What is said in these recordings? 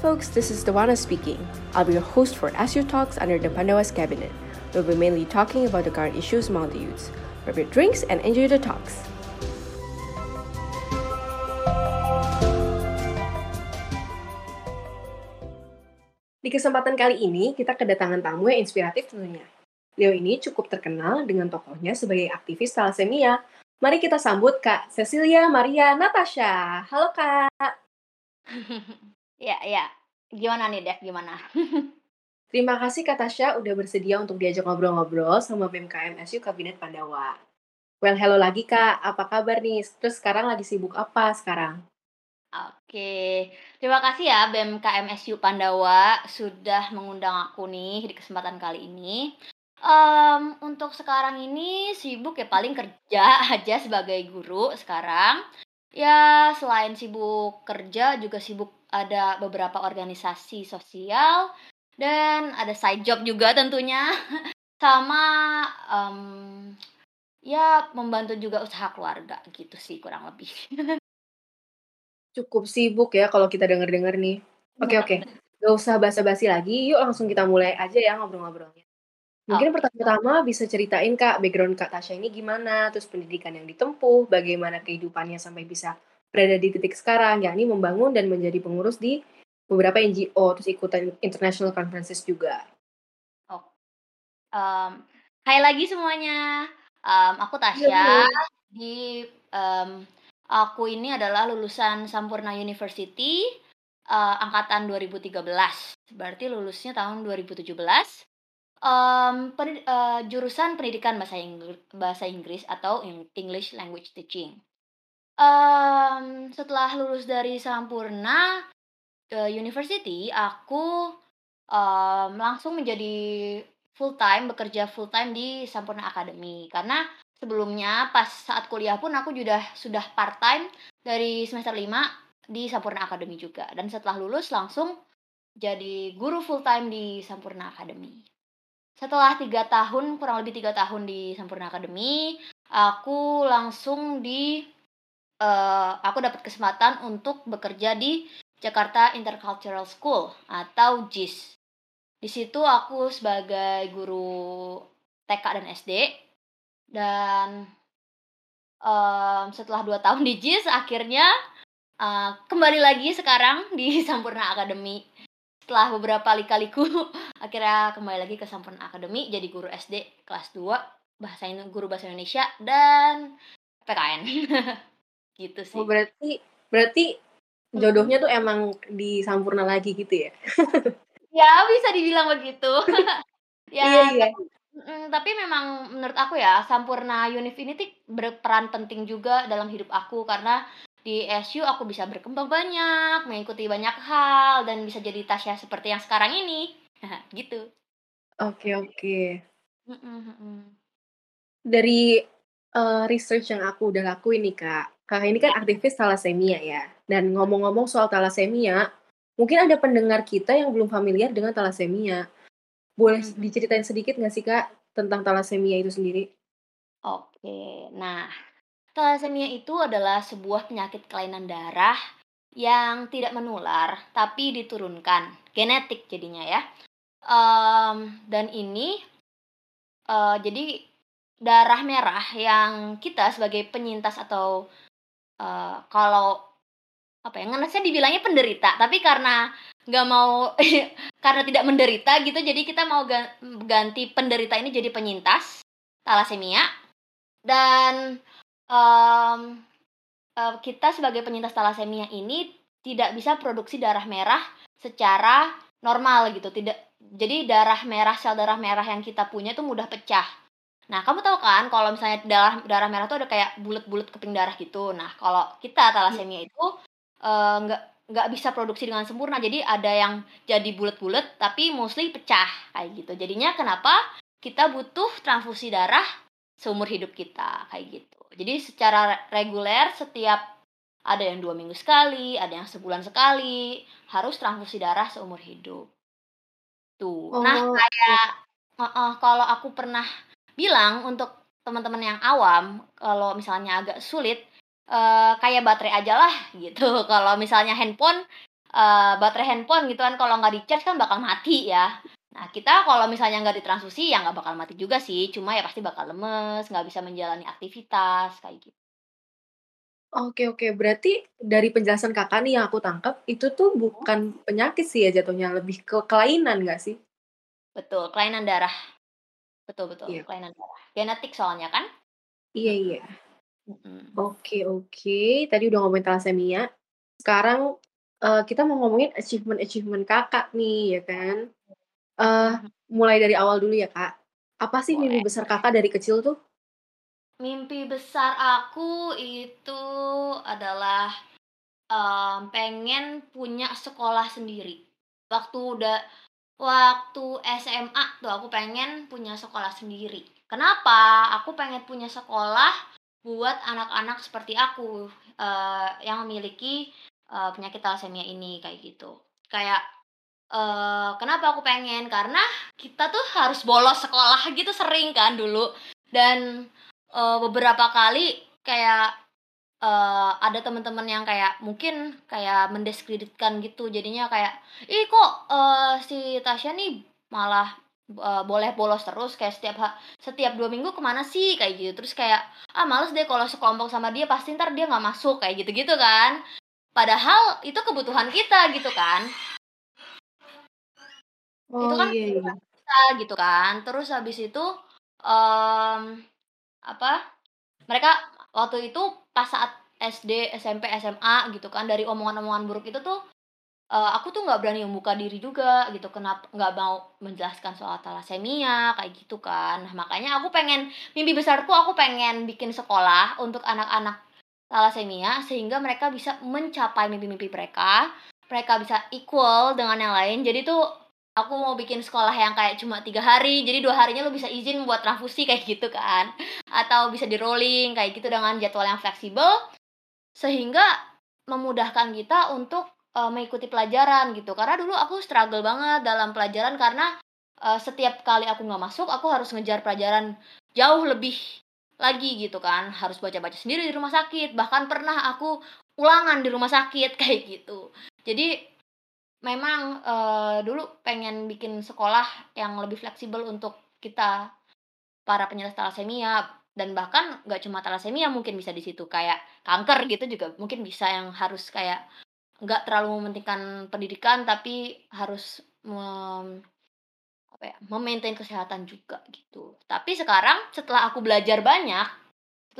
folks, this is Dewana speaking. I'll be your host for Your Talks under the Pandawas cabinet. We'll be mainly talking about the current issues among the youths. Grab your drinks and enjoy the talks. Di kesempatan kali ini, kita kedatangan tamu yang inspiratif tentunya. Leo ini cukup terkenal dengan tokohnya sebagai aktivis thalassemia. Mari kita sambut Kak Cecilia Maria Natasha. Halo Kak. Ya, ya. Gimana nih, Dev? Gimana? Terima kasih Kak Tasha udah bersedia untuk diajak ngobrol-ngobrol sama BMKM SU Kabinet Pandawa. Well, hello lagi Kak. Apa kabar nih? Terus sekarang lagi sibuk apa sekarang? Oke, terima kasih ya BMKM SU Pandawa sudah mengundang aku nih di kesempatan kali ini. Um, untuk sekarang ini sibuk ya paling kerja aja sebagai guru sekarang. Ya, selain sibuk kerja juga sibuk ada beberapa organisasi sosial dan ada side job juga tentunya. Sama um, ya membantu juga usaha keluarga gitu sih kurang lebih. Cukup sibuk ya kalau kita denger-denger nih. Oke, oke. Gak usah basa-basi lagi, yuk langsung kita mulai aja ya ngobrol-ngobrolnya. Mungkin pertama-tama bisa ceritain Kak, background Kak Tasya ini gimana, terus pendidikan yang ditempuh, bagaimana kehidupannya sampai bisa berada di titik sekarang, yakni membangun dan menjadi pengurus di beberapa NGO, terus ikutan international conferences juga. Oh. Um, hai lagi semuanya. Um, aku Tasya ya, di um, aku ini adalah lulusan Sampurna University uh, angkatan 2013. Berarti lulusnya tahun 2017 um, pen, uh, jurusan pendidikan bahasa Inggris, bahasa Inggris atau English Language Teaching. Um, setelah lulus dari Sampurna University, aku um, langsung menjadi full time bekerja full time di Sampurna Academy. Karena sebelumnya pas saat kuliah pun aku juga sudah part time dari semester 5 di Sampurna Academy juga. Dan setelah lulus langsung jadi guru full time di Sampurna Academy. Setelah tiga tahun kurang lebih tiga tahun di Sampurna Academy aku langsung di uh, aku dapat kesempatan untuk bekerja di Jakarta Intercultural School atau JIS di situ aku sebagai guru TK dan SD dan um, setelah dua tahun di JIS akhirnya uh, kembali lagi sekarang di Sampurna Academy setelah beberapa kali-kaliku akhirnya kembali lagi ke Sampurna Academy jadi guru SD kelas 2 bahasa guru bahasa Indonesia dan PKN gitu sih oh, berarti berarti jodohnya tuh emang di Sampurna lagi gitu ya ya bisa dibilang begitu ya iya, iya. Tapi, mm, tapi memang menurut aku ya Sampurna Unif ini berperan penting juga dalam hidup aku karena di SU aku bisa berkembang banyak, mengikuti banyak hal dan bisa jadi Tasya seperti yang sekarang ini. gitu. Oke, oke. Dari uh, research yang aku udah lakuin nih, Kak. Kak ini kan aktivis thalassemia ya. Dan ngomong-ngomong soal thalassemia, mungkin ada pendengar kita yang belum familiar dengan thalassemia. Boleh diceritain sedikit nggak sih, Kak, tentang thalassemia itu sendiri? Oke. Nah, Thalassemia itu adalah sebuah penyakit kelainan darah yang tidak menular tapi diturunkan, genetik jadinya ya. Um, dan ini uh, jadi darah merah yang kita sebagai penyintas atau uh, kalau apa ya nggak saya dibilangnya penderita tapi karena nggak mau karena tidak menderita gitu jadi kita mau ganti penderita ini jadi penyintas thalassemia dan um, uh, kita sebagai penyintas thalassemia ini tidak bisa produksi darah merah secara normal gitu. Tidak jadi darah merah sel darah merah yang kita punya itu mudah pecah. Nah, kamu tahu kan kalau misalnya darah darah merah itu ada kayak bulat-bulat keping darah gitu. Nah, kalau kita thalassemia itu uh, nggak nggak bisa produksi dengan sempurna. Jadi ada yang jadi bulat-bulat tapi mostly pecah kayak gitu. Jadinya kenapa kita butuh transfusi darah seumur hidup kita kayak gitu. Jadi secara reguler setiap ada yang dua minggu sekali, ada yang sebulan sekali, harus transfusi darah seumur hidup. Tuh. Nah, oh. Nah kayak uh, uh, kalau aku pernah bilang untuk teman-teman yang awam, kalau misalnya agak sulit, uh, kayak baterai aja lah gitu. Kalau misalnya handphone uh, baterai handphone gitu kan kalau nggak di-charge kan bakal mati ya. Nah, kita kalau misalnya nggak ditransfusi ya nggak bakal mati juga sih, cuma ya pasti bakal lemes, nggak bisa menjalani aktivitas kayak gitu. Oke oke, berarti dari penjelasan Kakak nih yang aku tangkap, itu tuh bukan penyakit sih ya jatuhnya, lebih ke kelainan nggak sih? Betul, kelainan darah. Betul betul, Iya. kelainan darah. Genetik soalnya kan? Iya iya. Mhm. Oke oke, tadi udah ngomongin thalassemia, sekarang, eee, kita mau ngomongin achievement-achievement Kakak nih ya kan. Mhm. mulai dari awal dulu ya Kak, apa sih mimpi Boleh besar boleh. Kakak dari kecil tuh? Mimpi besar aku itu adalah, mmm, pengen punya sekolah sendiri. Waktu udah waktu SMA tuh aku pengen punya sekolah sendiri. Kenapa? Aku pengen punya sekolah buat anak-anak seperti aku, eee, yang memiliki, eee, penyakit thalassemia ini, kayak gitu. Kayak, eee, kenapa aku pengen, karena kita tuh harus bolos sekolah gitu sering kan dulu dan, eee, beberapa kali kayak, eee, ada temen-temen yang kayak mungkin kayak mendiskreditkan gitu jadinya kayak, "Ih kok, eee, si Tasya nih malah, eee, boleh bolos terus kayak setiap ha setiap 2 minggu ke mana sih?" Kayak gitu. Terus kayak, "Ah males deh kalau sekelompok sama dia pasti entar dia nggak masuk." Kayak gitu-gitu kan. Padahal itu kebutuhan kita gitu kan. Itu Oh, kan iya kebutuhan iya. kita gitu kan. Terus habis itu, mmm, apa, mereka waktu itu pas saat SD, SMP, SMA gitu kan dari omongan-omongan buruk itu tuh, eee, aku tuh nggak berani membuka diri juga gitu, kenap nggak mau menjelaskan soal thalassemia kayak gitu kan. Nah makanya aku pengen mimpi besarku aku pengen bikin sekolah untuk anak-anak thalassemia sehingga mereka bisa mencapai mimpi-mimpi mereka, mereka bisa equal dengan yang lain. Jadi tuh aku mau bikin sekolah yang kayak cuma 3 hari, jadi 2 harinya lu bisa izin buat transfusi kayak gitu kan. Atau bisa di-rolling kayak gitu dengan jadwal yang fleksibel, sehingga memudahkan kita untuk, eee, mengikuti pelajaran gitu. Karena dulu aku struggle banget dalam pelajaran karena, eee, setiap kali aku nggak masuk, aku harus ngejar pelajaran jauh lebih lagi gitu kan, harus baca-baca sendiri di rumah sakit, bahkan pernah aku ulangan di rumah sakit kayak gitu. Jadi memang, eee, dulu pengen bikin sekolah yang lebih fleksibel untuk kita, para penyintas thalassemia dan bahkan nggak cuma thalassemia mungkin bisa di situ, kayak kanker gitu juga mungkin bisa yang harus kayak nggak terlalu mementingkan pendidikan tapi harus mem apa ya, me-maintain kesehatan juga gitu. Tapi sekarang setelah aku belajar banyak,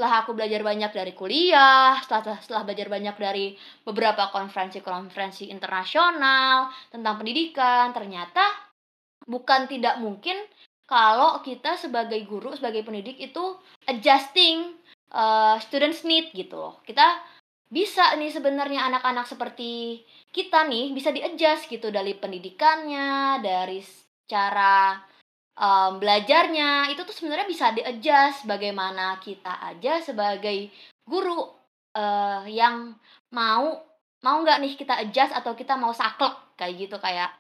setelah aku belajar banyak dari kuliah, setelah setelah belajar banyak dari beberapa konferensi-konferensi internasional tentang pendidikan, ternyata bukan tidak mungkin kalau kita sebagai guru, sebagai pendidik itu adjusting, eee, students need gitu loh. Kita bisa nih sebenarnya anak-anak seperti kita nih bisa di-adjust gitu dari pendidikannya, dari cara, mmm, belajarnya, itu tuh sebenarnya bisa di-adjust bagaimana kita aja sebagai guru, eee, yang mau mau nggak nih kita adjust atau kita mau saklek kayak gitu, kayak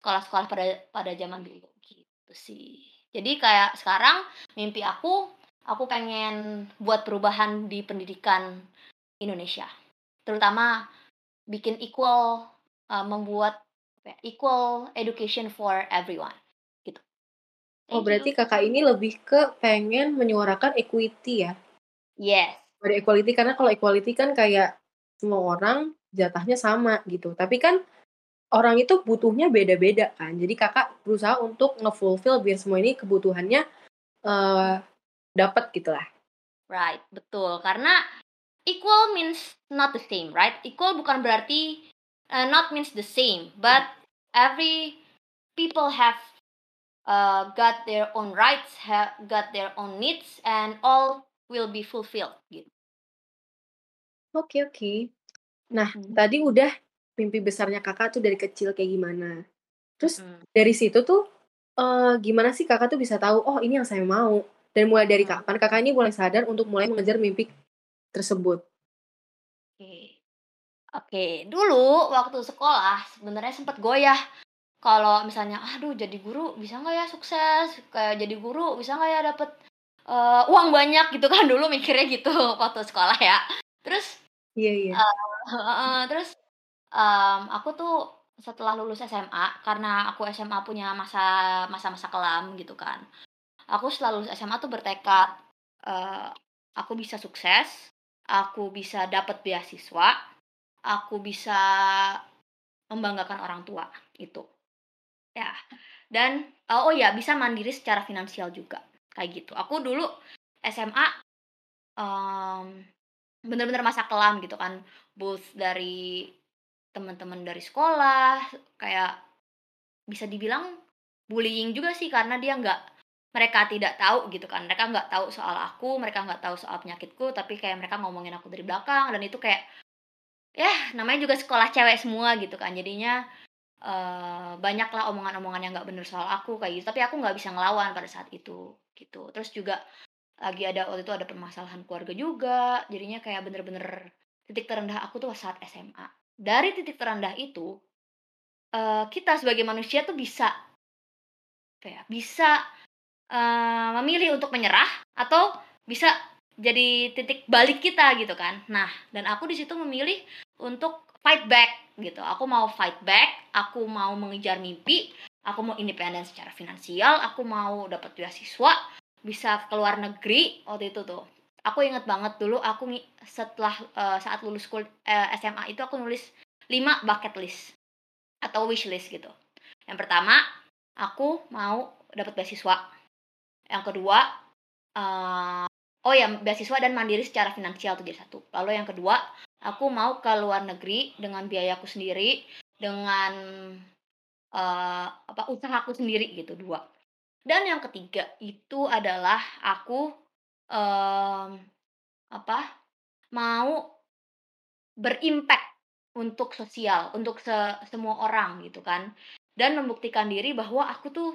sekolah-sekolah pada pada zaman dulu gitu sih. Jadi kayak sekarang mimpi aku, aku pengen buat perubahan di pendidikan Indonesia. Terutama bikin equal, eee, membuat equal education for everyone. Oh, berarti you. Kakak ini lebih ke pengen menyuarakan equity ya? Yes. Ada equality, karena kalau equality kan kayak semua orang jatahnya sama gitu, tapi kan orang itu butuhnya beda-beda kan. Jadi Kakak berusaha untuk nge-fulfill biar semua ini kebutuhannya, eee, dapet gitulah. Right, betul. Karena equal means not the same, right? Equal bukan berarti eee, not means the same, but every people have, eee, got their own rights, have got their own needs, and all will be fulfilled gitu. Oke oke. Nah, Mhm. tadi udah mimpi besarnya Kakak tuh dari kecil kayak gimana. Terus Mhm. dari situ tuh, eee, gimana sih Kakak tuh bisa tahu, "Oh ini yang saya mau." Dan mulai dari Mhm. kapan Kakak ini mulai sadar untuk mulai mengejar mimpi tersebut? Oke. Oke, dulu waktu sekolah sebenarnya sempet goyah kalau misalnya, "Aduh jadi guru bisa nggak ya sukses? Kayak jadi guru bisa nggak ya dapet, eee, uang banyak?" Gitu kan dulu mikirnya gitu waktu sekolah ya. Terus, Iya iya. eee heeh, terus um, aku tuh setelah lulus SMA, karena aku SMA punya masa masa-masa kelam gitu kan. Aku setelah lulus SMA tuh bertekad, eee, aku bisa sukses, aku bisa dapat beasiswa, aku bisa membanggakan orang tua, itu. Ya, dan oh oh ya bisa mandiri secara finansial juga, kayak gitu. Aku dulu SMA, mmm, bener-bener masa kelam gitu kan, both dari teman-teman dari sekolah, kayak bisa dibilang bullying juga sih karena dia nggak mereka tidak tahu gitu kan, mereka nggak tahu soal aku, mereka nggak tahu soal penyakitku, tapi kayak mereka ngomongin aku dari belakang. Dan itu kayak, ya namanya juga sekolah cewek semua gitu kan, jadinya, eee, banyaklah omongan-omongan yang nggak bener soal aku kayak gitu, tapi aku nggak bisa ngelawan pada saat itu, gitu. Terus juga lagi ada waktu itu ada permasalahan keluarga juga, jadinya kayak bener-bener titik terendah aku tuh saat SMA. Dari titik terendah itu, eee, kita sebagai manusia tuh bisa ya, bisa, eee, memilih untuk menyerah atau bisa jadi titik balik kita gitu kan. Nah, dan aku di situ memilih untuk fight back gitu. Aku mau fight back, aku mau mengejar mimpi, aku mau independen secara finansial, aku mau dapat beasiswa, bisa ke luar negeri waktu itu tuh. Aku inget banget dulu aku setelah, eee, saat lulus kul eee, SMA itu aku nulis 5 bucket list atau wish list gitu. Yang pertama, aku mau dapat beasiswa. Yang kedua, eee, oh ya beasiswa dan mandiri secara finansial tuh jadi satu. Lalu yang kedua, aku mau ke luar negeri dengan biayaku sendiri, dengan, eee, apa, usahaku sendiri gitu, 2. Dan yang ketiga itu adalah aku, mmm, apa, mau berimpak untuk sosial, untuk se semua orang gitu kan. Dan membuktikan diri bahwa aku tuh,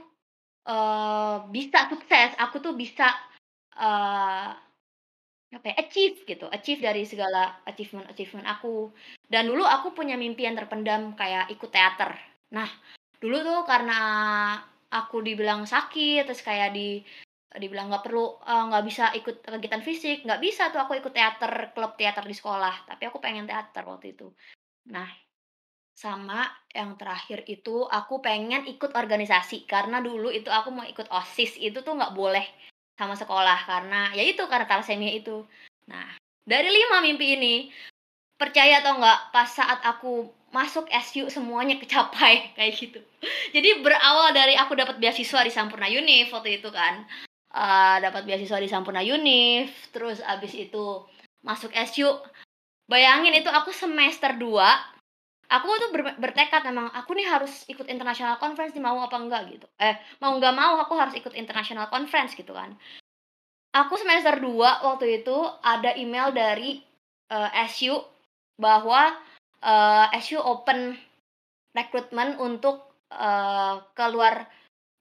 eee, bisa sukses, aku tuh bisa, eee, apa ya, achieve gitu, achieve dari segala achievement-achievement aku. Dan dulu aku punya mimpi yang terpendam kayak ikut teater. Nah, dulu tuh karena aku dibilang sakit, terus kayak di dibilang nggak perlu, eee, nggak bisa ikut kegiatan fisik, nggak bisa tuh aku ikut teater, klub teater di sekolah, tapi aku pengen teater waktu itu. Nah, sama yang terakhir itu aku pengen ikut organisasi, karena dulu itu aku mau ikut OSIS, itu tuh nggak boleh sama sekolah karena ya itu, karena thalassemia itu. Nah, dari 5 mimpi ini, percaya atau nggak, pas saat aku masuk SU semuanya kecapai, kayak gitu. Jadi berawal dari aku dapat beasiswa di Sampurna Univ waktu itu kan, eee, dapat beasiswa di Sampurna Univ, terus abis itu masuk SU, bayangin itu aku semester 2, aku tuh ber bertekad memang, "Aku nih harus ikut international conference nih, mau apa enggak," gitu. Eh, mau nggak mau aku harus ikut international conference gitu kan. Aku semester 2 waktu itu ada email dari, eee, SU bahwa, eee, SU open recruitment untuk, eee, ke luar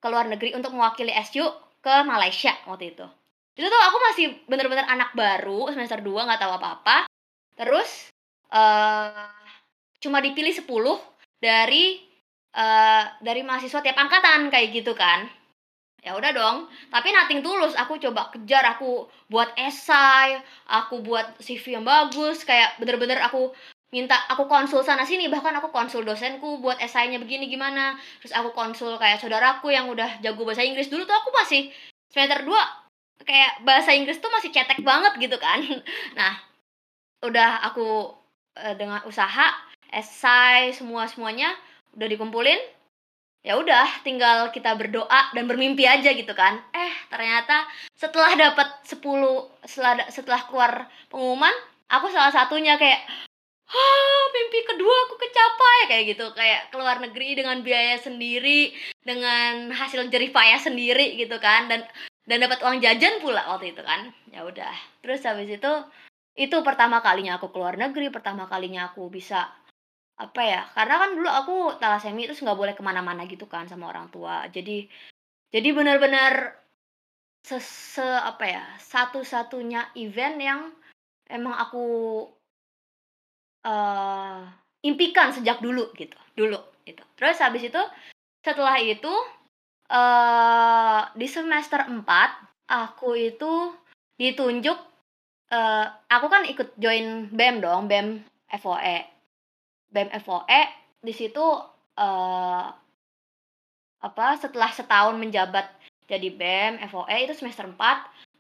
ke luar negeri untuk mewakili SU ke Malaysia waktu itu. Itu tuh aku masih bener-bener anak baru, semester 2 nggak tahu apa-apa. Terus, eee, cuma dipilih 10 dari, eee, dari mahasiswa tiap angkatan, kayak gitu kan. Ya udah dong, tapi nothing tulus, aku coba kejar, aku buat esai, aku buat CV yang bagus, kayak bener-bener aku minta aku konsul sana sini, bahkan aku konsul dosenku buat esainya begini gimana, terus aku konsul kayak saudaraku yang udah jago bahasa Inggris. Dulu tuh aku masih semester 2 kayak bahasa Inggris tuh masih cetek banget gitu kan. Nah, udah aku, eee, dengan usaha, esai, semua-semuanya udah dikumpulin, ya udah tinggal kita berdoa dan bermimpi aja gitu kan. Eh, ternyata setelah dapat 10 setelah setelah keluar pengumuman, aku salah satunya kayak, "Ah, mimpi kedua aku kecapai!" Kayak gitu, kayak ke luar negeri dengan biaya sendiri, dengan hasil jerih payah sendiri gitu kan, dan dan dapat uang jajan pula waktu itu kan. Ya udah, terus habis itu, itu pertama kalinya aku ke luar negeri, pertama kalinya aku bisa, apa ya, karena kan dulu aku thalassemia terus nggak boleh ke mana-mana gitu kan sama orang tua. Jadi jadi bener-bener se se apa ya, satu-satunya event yang emang aku eee, impikan sejak dulu gitu, dulu, gitu. Terus habis itu, setelah itu, eee, di semester 4, aku itu ditunjuk, eee, aku kan ikut join BEM dong, BEM FOE. BEM FOE di situ uh, apa setelah setahun menjabat jadi BEM FOE itu semester 4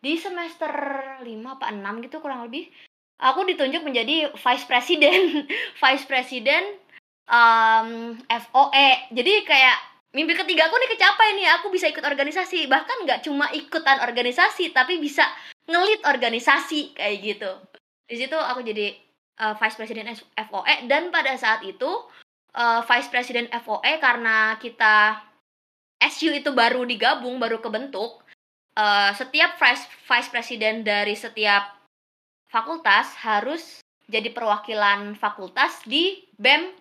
di semester 5 apa 6 gitu kurang lebih aku ditunjuk menjadi vice president. Vice president um, FOE jadi kayak mimpi ketiga aku nih kecapai nih aku bisa ikut organisasi. Bahkan nggak cuma ikutan organisasi tapi bisa ngelit organisasi kayak gitu. Di situ aku jadi uh, vice president FOE dan pada saat itu uh, vice president FOE karena kita SU itu baru digabung baru kebentuk uh, setiap vice vice president dari setiap fakultas harus jadi perwakilan fakultas di BEM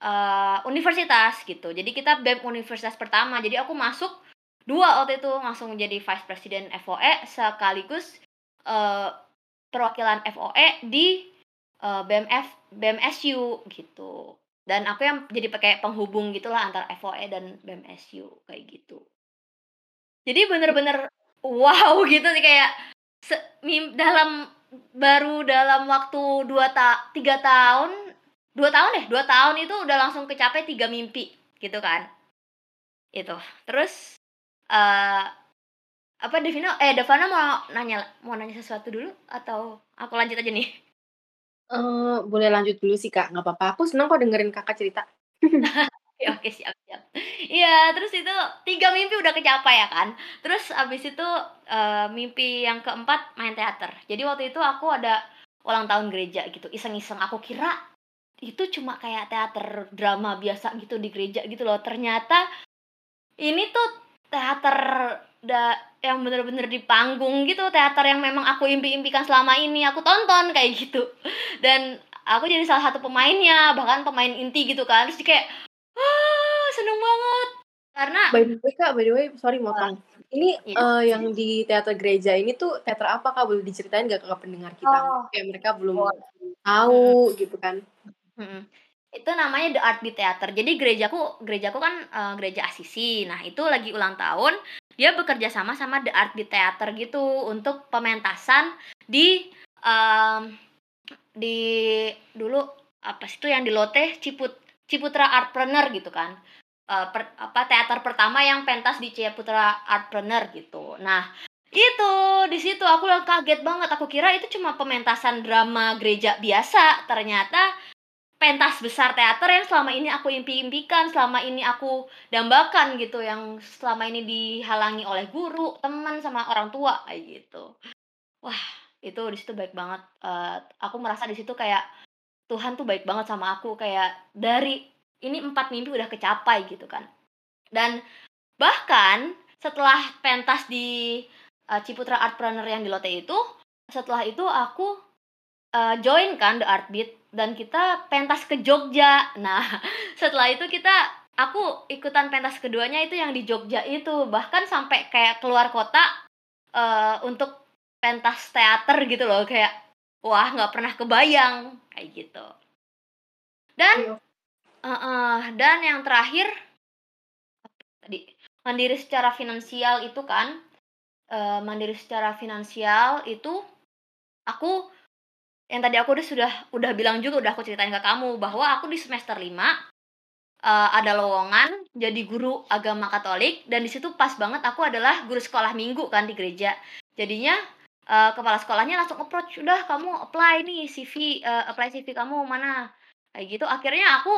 uh, universitas gitu. Jadi kita BEM universitas pertama. Jadi aku masuk dua waktu itu langsung jadi vice president FOE sekaligus uh, perwakilan FOE di uh, BMF BMSU gitu. Dan aku yang jadi pakai penghubung gitulah antara FOE dan BMSU kayak gitu. Jadi bener-bener wow gitu sih kayak se, dalam baru dalam waktu dua ta tiga tahun dua tahun deh dua tahun itu udah langsung kecapai tiga mimpi gitu kan itu terus uh, apa Devino eh Devana mau nanya mau nanya sesuatu dulu atau aku lanjut aja nih uh, boleh lanjut dulu sih kak. Nggak apa-apa. Aku senang kok dengerin kakak cerita. Ya oke siap siap. Iya terus itu tiga mimpi udah kecapai ya kan? Terus abis itu uh, mimpi yang keempat main teater. Jadi waktu itu aku ada ulang tahun gereja gitu iseng-iseng. Aku kira itu cuma kayak teater drama biasa gitu di gereja gitu loh. Ternyata ini tuh teater da yang bener-bener di panggung gitu teater yang memang aku impi-impikan selama ini aku tonton kayak gitu. Dan aku jadi salah satu pemainnya bahkan pemain inti gitu kan. Terus kayak ah seneng banget. Karena by the way kak by the way sorry motong ini iya. uh, yang di teater gereja ini tuh teater apa kak? Boleh diceritain gak ke pendengar kita? Oh. kayak mereka belum oh. tahu hmm. gitu kan. Hmm. itu namanya The Art Beat Theater. Jadi gerejaku gerejaku kan uh, gereja Asisi nah itu lagi ulang tahun dia bekerja sama sama The Art Beat Theater gitu untuk pementasan di um, di dulu apa sih itu yang di Lotte? Ciput Ciputra Artpreneur gitu kan. Uh, per, apa teater pertama yang pentas di Ciputra Artpreneur gitu. Nah itu di situ aku kaget banget. Aku kira itu cuma pementasan drama gereja biasa. Ternyata pentas besar teater yang selama ini aku impi-impikan selama ini aku dambakan gitu yang selama ini dihalangi oleh guru teman sama orang tua kayak gitu. Wah itu di situ baik banget uh, aku merasa di situ kayak Tuhan tuh baik banget sama aku kayak dari ini empat mimpi udah kecapai gitu kan. Dan bahkan setelah pentas di uh, Ciputra Artpreneur yang di Lotte itu setelah itu aku uh, join kan The Art Beat dan kita pentas ke Jogja. Nah setelah itu kita aku ikutan pentas keduanya itu yang di Jogja itu. Bahkan sampai kayak keluar kota uh, untuk pentas teater gitu loh. Kayak wah nggak pernah kebayang. Kayak gitu. Dan uh, uh, dan yang terakhir tadi mandiri secara finansial itu kan. Uh, mandiri secara finansial itu aku yang tadi aku udah sudah udah bilang juga udah aku ceritain ke kamu bahwa aku di semester 5 uh, ada lowongan jadi guru agama Katolik dan di situ pas banget aku adalah guru sekolah minggu kan di gereja. Jadinya uh, kepala sekolahnya langsung approach udah kamu apply nih CV uh, eh, apply CV kamu mana? Kayak gitu. Akhirnya aku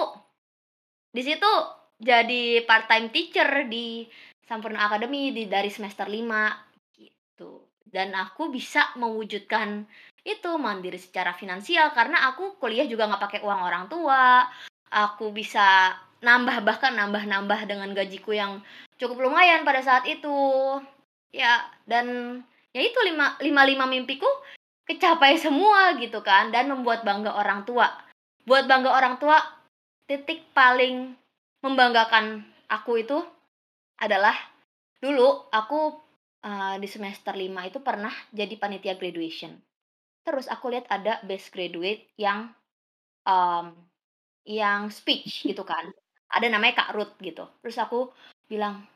di situ jadi part time teacher di Sampurna Academy di dari semester 5 gitu. Dan aku bisa mewujudkan itu mandiri secara finansial karena aku kuliah juga nggak pakai uang orang tua. Aku bisa nambah bahkan nambah nambah dengan gajiku yang cukup lumayan pada saat itu. Ya dan ya itu lima lima lima mimpiku kecapai semua gitu kan dan membuat bangga orang tua. Buat bangga orang tua titik paling membanggakan aku itu adalah dulu aku uh, di semester 5 itu pernah jadi panitia graduation terus aku lihat ada best graduate yang um, yang speech gitu kan. Ada namanya Kak Ruth gitu. Terus aku bilang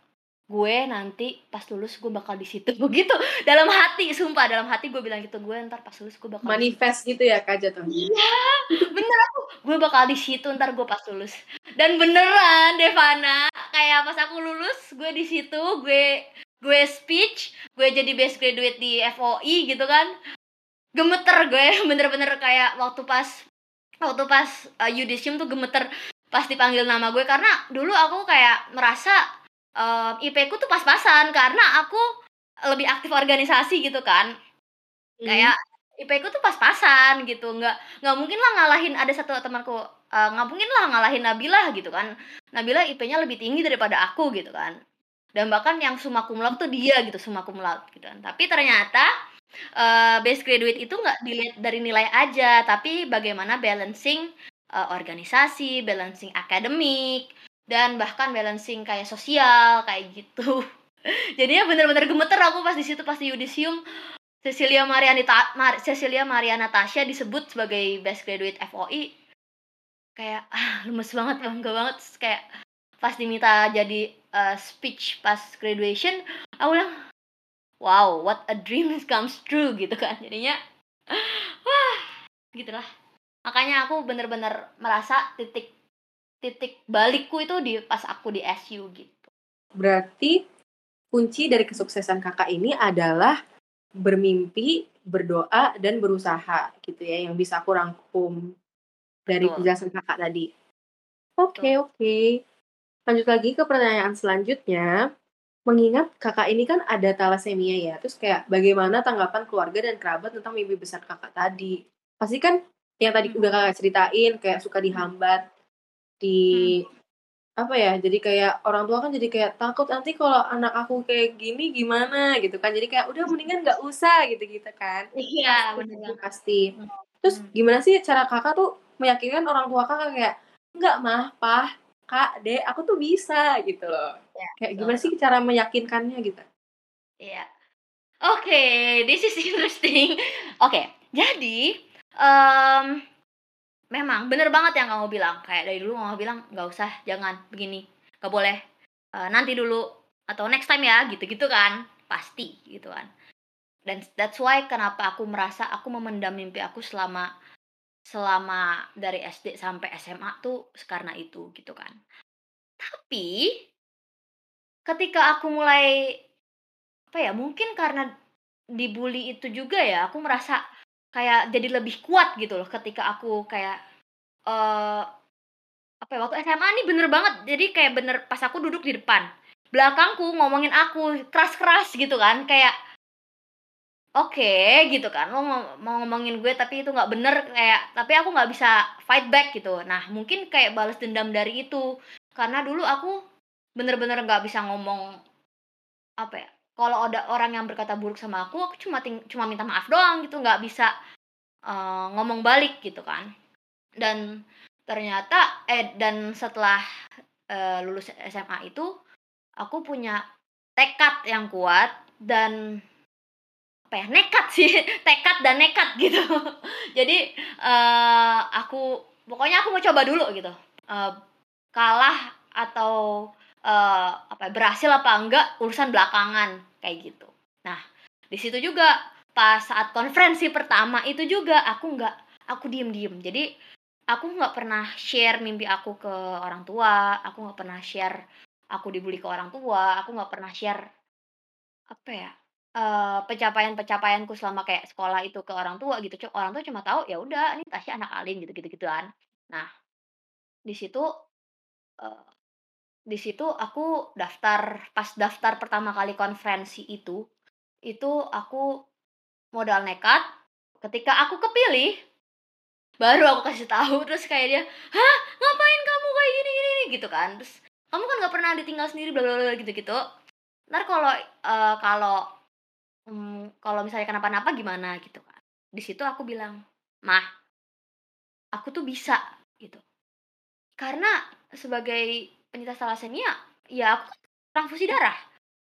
gue nanti pas lulus gue bakal di situ. Begitu. Dalam hati sumpah dalam hati gue bilang gitu gue ntar pas lulus gue bakal manifest gitu ya kak jatuh iya bener aku. Gue bakal di situ ntar gue pas lulus. Dan beneran Devana kayak pas aku lulus gue di situ gue gue speech gue jadi best graduate di FOI gitu kan gemeter gue bener-bener kayak waktu pas waktu pas uh, Yudisium tuh gemeter pas dipanggil nama gue. Karena dulu aku kayak merasa uh, IP ku tuh pas-pasan karena aku lebih aktif organisasi gitu kan. Hmm. kayak IP ku tuh pas-pasan gitu. Nggak nggak mungkin lah ngalahin ada satu temanku uh, nggak mungkin lah ngalahin Nabila gitu kan. Nabila IP-nya lebih tinggi daripada aku gitu kan. Dan bahkan yang summa cum laude tuh dia gitu summa cum laude gitu kan. Tapi ternyata uh, base graduate itu nggak dilihat dari nilai aja tapi bagaimana balancing uh, organisasi balancing akademik dan bahkan balancing kayak sosial kayak gitu. Jadinya bener-bener gemeter aku pas di situ pas di Yudisium. Cecilia Mariana Mar Cecilia Mariana Tasya disebut sebagai best graduate FOI kayak ah, lemes banget bangga banget. Kayak pas diminta jadi uh, speech pas graduation aku bilang wow what a dream comes true gitu kan. Jadinya wah gitulah. Makanya aku bener-bener merasa titik titik balikku itu di pas aku di SU gitu. Berarti kunci dari kesuksesan kakak ini adalah bermimpi berdoa dan berusaha gitu ya yang bisa aku rangkum dari penjelasan kakak tadi. Oke okay, oke. Okay. Lanjut lagi ke pertanyaan selanjutnya. Mengingat kakak ini kan ada thalassemia ya, terus kayak bagaimana tanggapan keluarga dan kerabat tentang mimpi besar kakak tadi? Pasti kan yang tadi udah kakak ceritain kayak suka dihambat di hmm. apa ya jadi kayak orang tua kan jadi kayak takut nanti kalau anak aku kayak gini gimana gitu kan. Jadi kayak udah mendingan nggak usah gitu gitu kan. Iya benar pasti. Hmm. terus gimana sih cara kakak tuh meyakinkan orang tua kakak kayak nggak mah pah kak dek aku tuh bisa gitu loh. Ya, kayak gimana sih cara meyakinkannya gitu? Iya. Oke okay, this is interesting. Oke okay, jadi um, memang bener banget yang kamu bilang. Kayak dari dulu kamu bilang nggak usah jangan begini nggak boleh uh, nanti dulu atau next time ya gitu-gitu kan. Pasti gitu kan. Dan that's why kenapa aku merasa aku memendam mimpi aku selama selama dari SD sampai SMA tuh karena itu gitu kan. Tapi ketika aku mulai apa ya mungkin karena dibully itu juga ya aku merasa kayak jadi lebih kuat gitu loh ketika aku kayak uh, apa ya waktu SMA nih bener banget jadi kayak bener pas aku duduk di depan belakangku ngomongin aku keras-keras gitu kan kayak Oke, gitu kan, lo mau ngomongin gue tapi itu nggak bener kayak tapi aku nggak bisa fight back gitu. Nah, mungkin kayak balas dendam dari itu. Karena dulu aku bener-bener nggak bisa ngomong apa ya, kalau ada orang yang berkata buruk sama aku, aku cuma ting cuma minta maaf doang gitu, nggak bisa, uh, ngomong balik gitu kan. Dan ternyata eh, dan setelah, uh, lulus SMA itu, aku punya tekad yang kuat dan apa ya nekat sih tekad dan nekat gitu. Jadi uh, aku pokoknya aku mau coba dulu gitu. Uh, kalah atau uh, apa ya, berhasil apa enggak urusan belakangan kayak gitu. Nah di situ juga pas saat konferensi pertama itu juga aku nggak aku diem diem jadi aku nggak pernah share mimpi aku ke orang tua aku nggak pernah share aku dibully ke orang tua aku nggak pernah share apa ya uh, pencapaian-pencapaianku selama kayak sekolah itu ke orang tua gitu, orang tua cuma tahu, ya udah ini Tasya anak alim gitu gitu gituan. Nah, di situ, uh, di situ aku daftar pas daftar pertama kali konferensi itu, itu aku modal nekat, ketika aku kepilih, baru aku kasih tahu, terus kayak dia, "Hah, ngapain kamu kayak gini gini Gitu kan. Terus, "Kamu kan nggak pernah ditinggal sendiri bla bla bla," gitu-gitu. Ntar kalau, uh, kalau hmm, kalau misalnya kenapa-napa gimana gitu kan. Di situ aku bilang, "Mah, aku tuh bisa," gitu. Karena sebagai penyintas thalassemia, ya aku kan transfusi darah.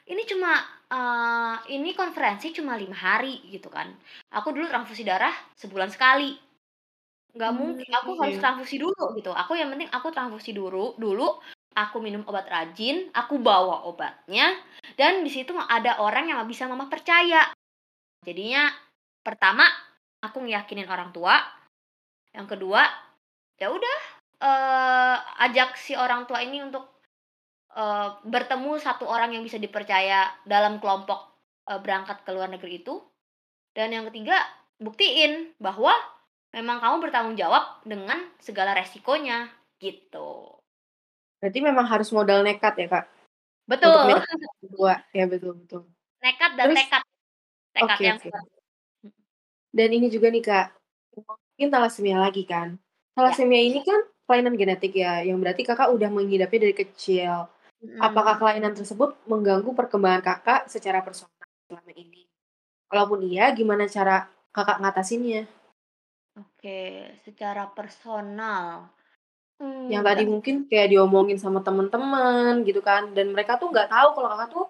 Ini cuma uh, ini konferensi cuma lima hari gitu kan. Aku dulu transfusi darah sebulan sekali. Nggak hmm, mungkin aku iya. harus transfusi dulu gitu. Aku yang penting aku transfusi dulu dulu aku minum obat rajin, aku bawa obatnya, dan di situ ada orang yang bisa mama percaya. Jadinya pertama aku ngiyakinin orang tua, yang kedua ya udah, eee, ajak si orang tua ini untuk, eee, bertemu satu orang yang bisa dipercaya dalam kelompok, eee, berangkat ke luar negeri itu. Dan yang ketiga, buktiin bahwa memang kamu bertanggung jawab dengan segala resikonya, gitu. Berarti memang harus modal nekat ya, Kak? Betul. Tua, ya betul betul. Nekat dan Terus tekad. Tekad oke yang. Mhm. Dan ini juga nih, Kak, ngomongin thalassemia lagi kan. Ya. Thalassemia ini kan kelainan genetik ya, yang berarti Kakak udah mengidapnya dari kecil. Apakah Mhm. kelainan tersebut mengganggu perkembangan Kakak secara personal selama ini? Kalaupun iya, gimana cara Kakak ngatasinnya? Oke, secara personal, Yang mmm, tadi mungkin kayak diomongin sama temen-temen gitu kan, dan mereka tuh nggak tahu kalau Kakak tuh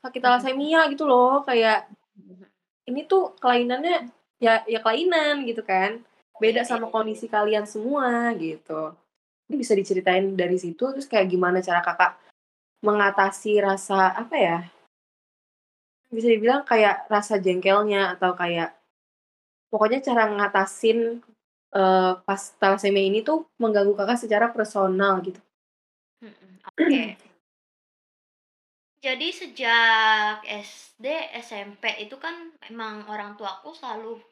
sakit Mhm. thalassemia gitu loh, kayak ini tuh kelainannya ya ya kelainan gitu kan, Iya beda iya sama iya. kondisi kalian semua gitu. Ini bisa diceritain dari situ, terus kayak gimana cara Kakak mengatasi rasa, apa ya bisa dibilang kayak rasa jengkelnya atau kayak pokoknya cara ngatasin, eee, pas thalassemia ini tuh mengganggu Kakak secara personal gitu. Oke. Jadi sejak SD, SMP itu kan emang orang tuaku selalu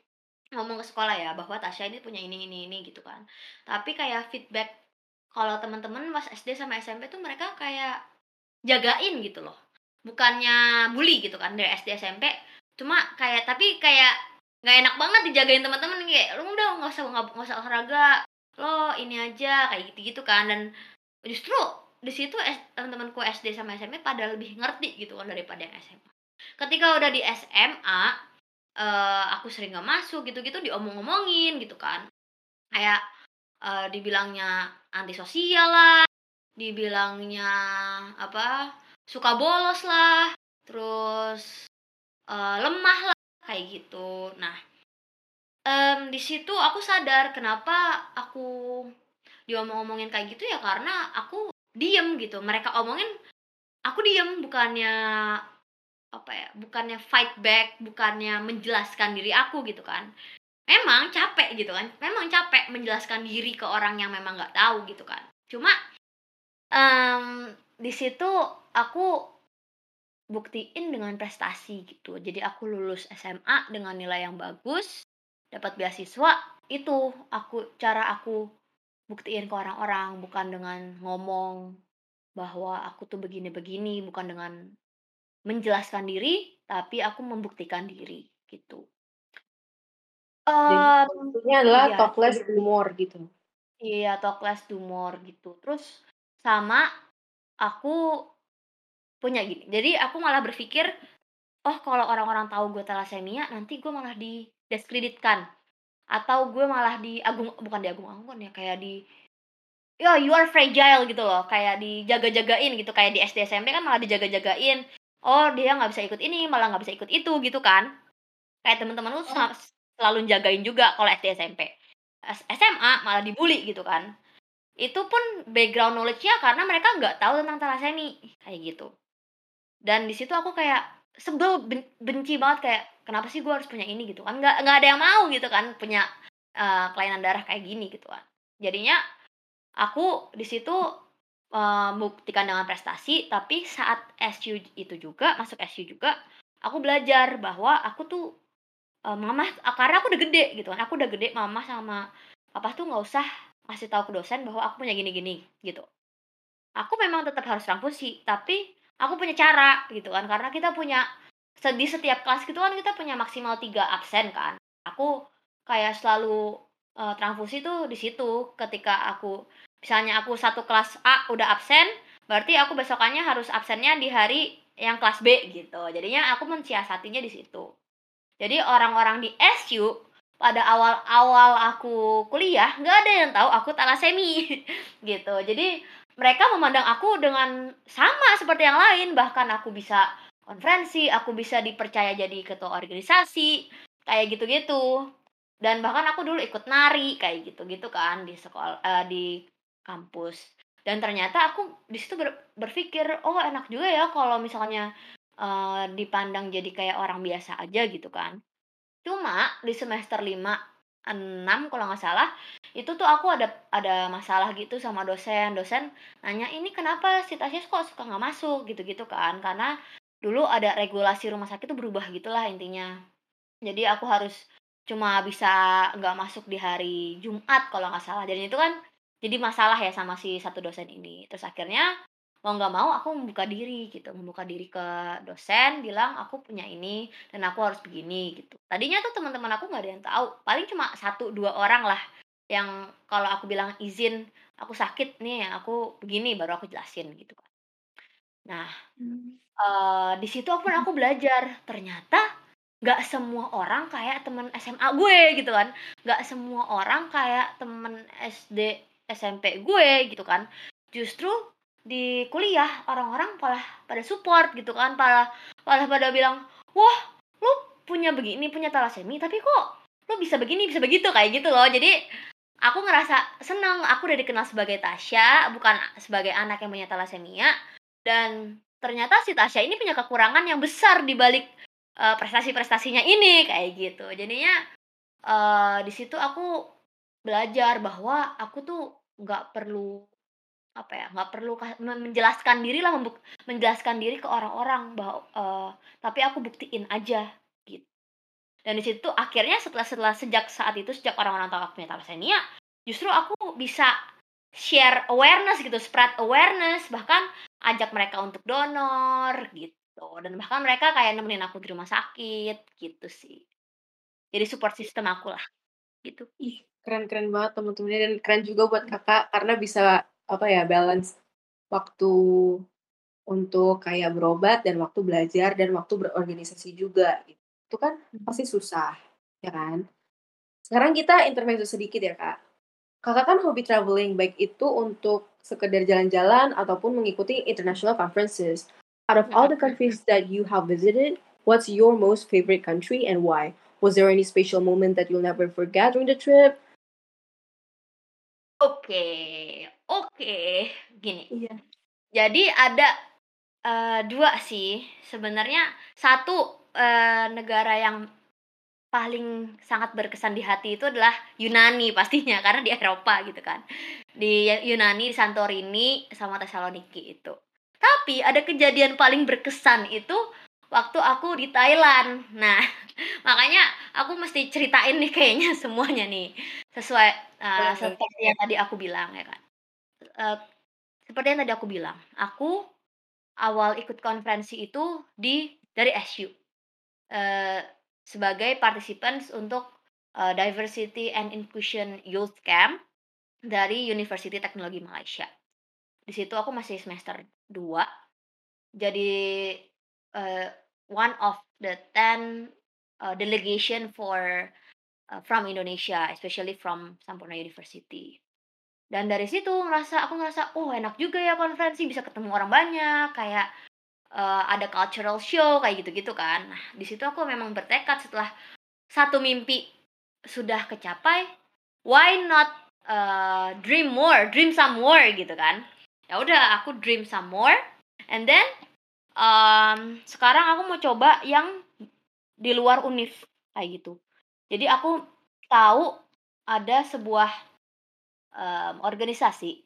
ngomong ke sekolah ya, bahwa Tasya ini punya ini ini ini gitu kan. Tapi kayak feedback kalau teman-teman pas SD sama SMP tuh mereka kayak jagain gitu loh. Bukannya bully gitu kan dari SD, SMP, cuma kayak tapi kayak nggak enak banget dijagain teman-teman kayak, "Lu udah nggak usah nggak usah olahraga, lo ini aja," kayak gitu-gitu kan. Dan justru di situ teman-temanku SD sama SMP pada lebih ngerti gitu kan daripada yang SMA. Ketika udah di SMA, eee, aku sering nggak masuk gitu-gitu diomong-omongin gitu kan. Kayak, eee, dibilangnya antisosial lah, dibilangnya apa, suka bolos lah, terus, eee, lemah lah, kayak gitu. Nah, mmm, di situ aku sadar kenapa aku diomong-omongin kayak gitu ya karena aku diem gitu. Mereka omongin, aku diem, bukannya apa ya, bukannya fight back, bukannya menjelaskan diri aku gitu kan. Memang capek gitu kan, memang capek menjelaskan diri ke orang yang memang nggak tahu gitu kan. Cuma, mmm, di situ aku buktiin dengan prestasi gitu. Jadi aku lulus SMA dengan nilai yang bagus, dapat beasiswa, itu aku cara aku buktiin ke orang-orang, bukan dengan ngomong bahwa aku tuh begini-begini, bukan dengan menjelaskan diri, tapi aku membuktikan diri, gitu. Jadi Mmm, solusinya adalah iya. talk less, do more gitu. Iya, talk less, do more gitu. Terus sama aku punya gini, jadi aku malah berpikir, "Oh, kalau orang-orang tahu gue thalassemia, nanti gue malah didiskreditkan, atau gue malah diagung bukan diagung-agungkan ya, kayak di ya you are fragile gitu loh, kayak dijaga-jagain gitu, kayak di SD, SMP kan malah dijaga-jagain, oh dia nggak bisa ikut ini, malah nggak bisa ikut itu, gitu kan. Kayak temen-temenku sa selalu jagain juga kalau SD, SMP. SMA malah dibully gitu kan. Itu pun background knowledge-nya karena mereka nggak tahu tentang thalassemia, kayak gitu. Dan di situ aku kayak sebel, ben benci banget kayak, "Kenapa sih gue harus punya ini?" Gitu kan, nggak nggak ada yang mau gitu kan punya, eee, kelainan darah kayak gini gitu kan. Jadinya aku di situ, membuktikan dengan prestasi, tapi saat SU itu juga, masuk SU juga, aku belajar bahwa aku tuh, eee, mama karena aku udah gede gitu kan, aku udah gede, mama sama papa tuh nggak usah ngasih tahu ke dosen bahwa aku punya gini-gini, gitu. Aku memang tetap harus transfusi, tapi aku punya cara gitu kan, karena kita punya di setiap kelas gitu kan kita punya maksimal 3 absen kan. Aku kayak selalu, eee, transfusi tuh di situ, ketika aku misalnya aku satu kelas A udah absen, berarti aku besokannya harus absennya di hari yang kelas B gitu. Jadinya aku mensiasatinya di situ. Jadi orang-orang di SU pada awal-awal aku kuliah, nggak ada yang tahu aku thalassemia gitu. Jadi mereka memandang aku dengan sama seperti yang lain, bahkan aku bisa konferensi, aku bisa dipercaya jadi ketua organisasi, kayak gitu-gitu. Dan bahkan aku dulu ikut nari, kayak gitu-gitu kan di sekol eee, di kampus. Dan ternyata aku di situ ber berpikir, "Oh enak juga ya kalau misalnya, eee, dipandang jadi kayak orang biasa aja," gitu kan. Cuma di semester 5 6 kalau nggak salah, itu tuh aku ada ada masalah gitu sama dosen. Dosen nanya, "Ini kenapa si Tasya kok suka nggak masuk?" Gitu-gitu kan. Karena dulu ada regulasi rumah sakit tuh berubah gitulah intinya. Jadi aku harus cuma bisa nggak masuk di hari Jumat kalau nggak salah. Dan itu kan jadi masalah ya sama si satu dosen ini. Terus akhirnya mau nggak mau aku membuka diri gitu, membuka diri ke dosen, bilang aku punya ini dan aku harus begini gitu. Tadinya tuh teman-teman aku nggak ada yang tahu, paling cuma satu dua orang lah yang kalau aku bilang izin aku sakit nih, aku begini baru aku jelasin gitu kan. Nah, Mmm. eee, di situ pun aku belajar, ternyata nggak semua orang kayak temen SMA gue gitu kan, nggak semua orang kayak temen SD, SMP gue gitu kan. Justru di kuliah orang-orang malah pada support gitu kan, malah malah pada bilang, "Wah, lu punya begini, punya thalassemia, tapi kok lu bisa begini, bisa begitu," kayak gitu loh. Jadi aku ngerasa seneng, aku udah dikenal sebagai Tasya, bukan sebagai anak yang punya thalassemia, dan ternyata si Tasya ini punya kekurangan yang besar di balik, eee, prestasi-prestasinya ini, kayak gitu. Jadinya, eee, di situ aku belajar bahwa aku tuh nggak perlu, apa ya, nggak perlu menjelaskan dirilah, membuk menjelaskan diri ke orang-orang bah eee, tapi aku buktiin aja, gitu. Dan di situ akhirnya setelah setelah sejak saat itu, sejak orang-orang tahu aku punya thalassemia, justru aku bisa share awareness gitu, spread awareness, bahkan ajak mereka untuk donor, gitu. Dan bahkan mereka kayak nemenin aku di rumah sakit, gitu sih. Jadi support system akulah, gitu. Ih, keren keren banget temen-temennya dan keren juga buat Kakak karena bisa, apa ya, balance waktu untuk kayak berobat dan waktu belajar dan waktu berorganisasi juga, gitu. Itu kan Mhm. pasti susah, ya kan? Sekarang kita intermezzo sedikit ya, Kak. Kakak kan hobi travelling, baik itu untuk sekedar jalan-jalan ataupun mengikuti international conferences. Out of all the countries that you have visited, what's your most favorite country and why? Was there any special moment that you'll never forget during the trip? Oke oke, gini, Iya. jadi ada, eee, 2 sih sebenarnya. Satu, eee, negara yang paling sangat berkesan di hati itu adalah Yunani pastinya, karena di Eropa gitu kan. Di Yunani, di Santorini, sama Tessaloniki itu. Tapi ada kejadian paling berkesan itu waktu aku di Thailand. Nah, makanya aku mesti ceritain nih kayaknya semuanya nih, sesuai, Boleh. seperti yang tadi aku bilang ya kan. Seperti yang tadi aku bilang, aku awal ikut konferensi itu di dari SU, eee, sebagai participants untuk, eee, Diversity and Inclusion Youth Camp dari University Teknologi Malaysia. Di situ aku masih semester 2, jadi, eee, one of the 10, eee, delegation for, eee, from Indonesia, especially from Sampurna University. Dan dari situ ngerasa aku ngerasa, "Oh enak juga ya konferensi, bisa ketemu orang banyak, kayak, eee, ada cultural show," kayak gitu-gitu kan. Nah, di situ aku memang bertekad setelah satu mimpi sudah kecapai, why not, eee, dream more, dream some more gitu kan. Ya udah aku dream some more, and then, mmm, sekarang aku mau coba yang di luar univ, kayak gitu. Jadi aku tahu ada sebuah, mmm, organisasi,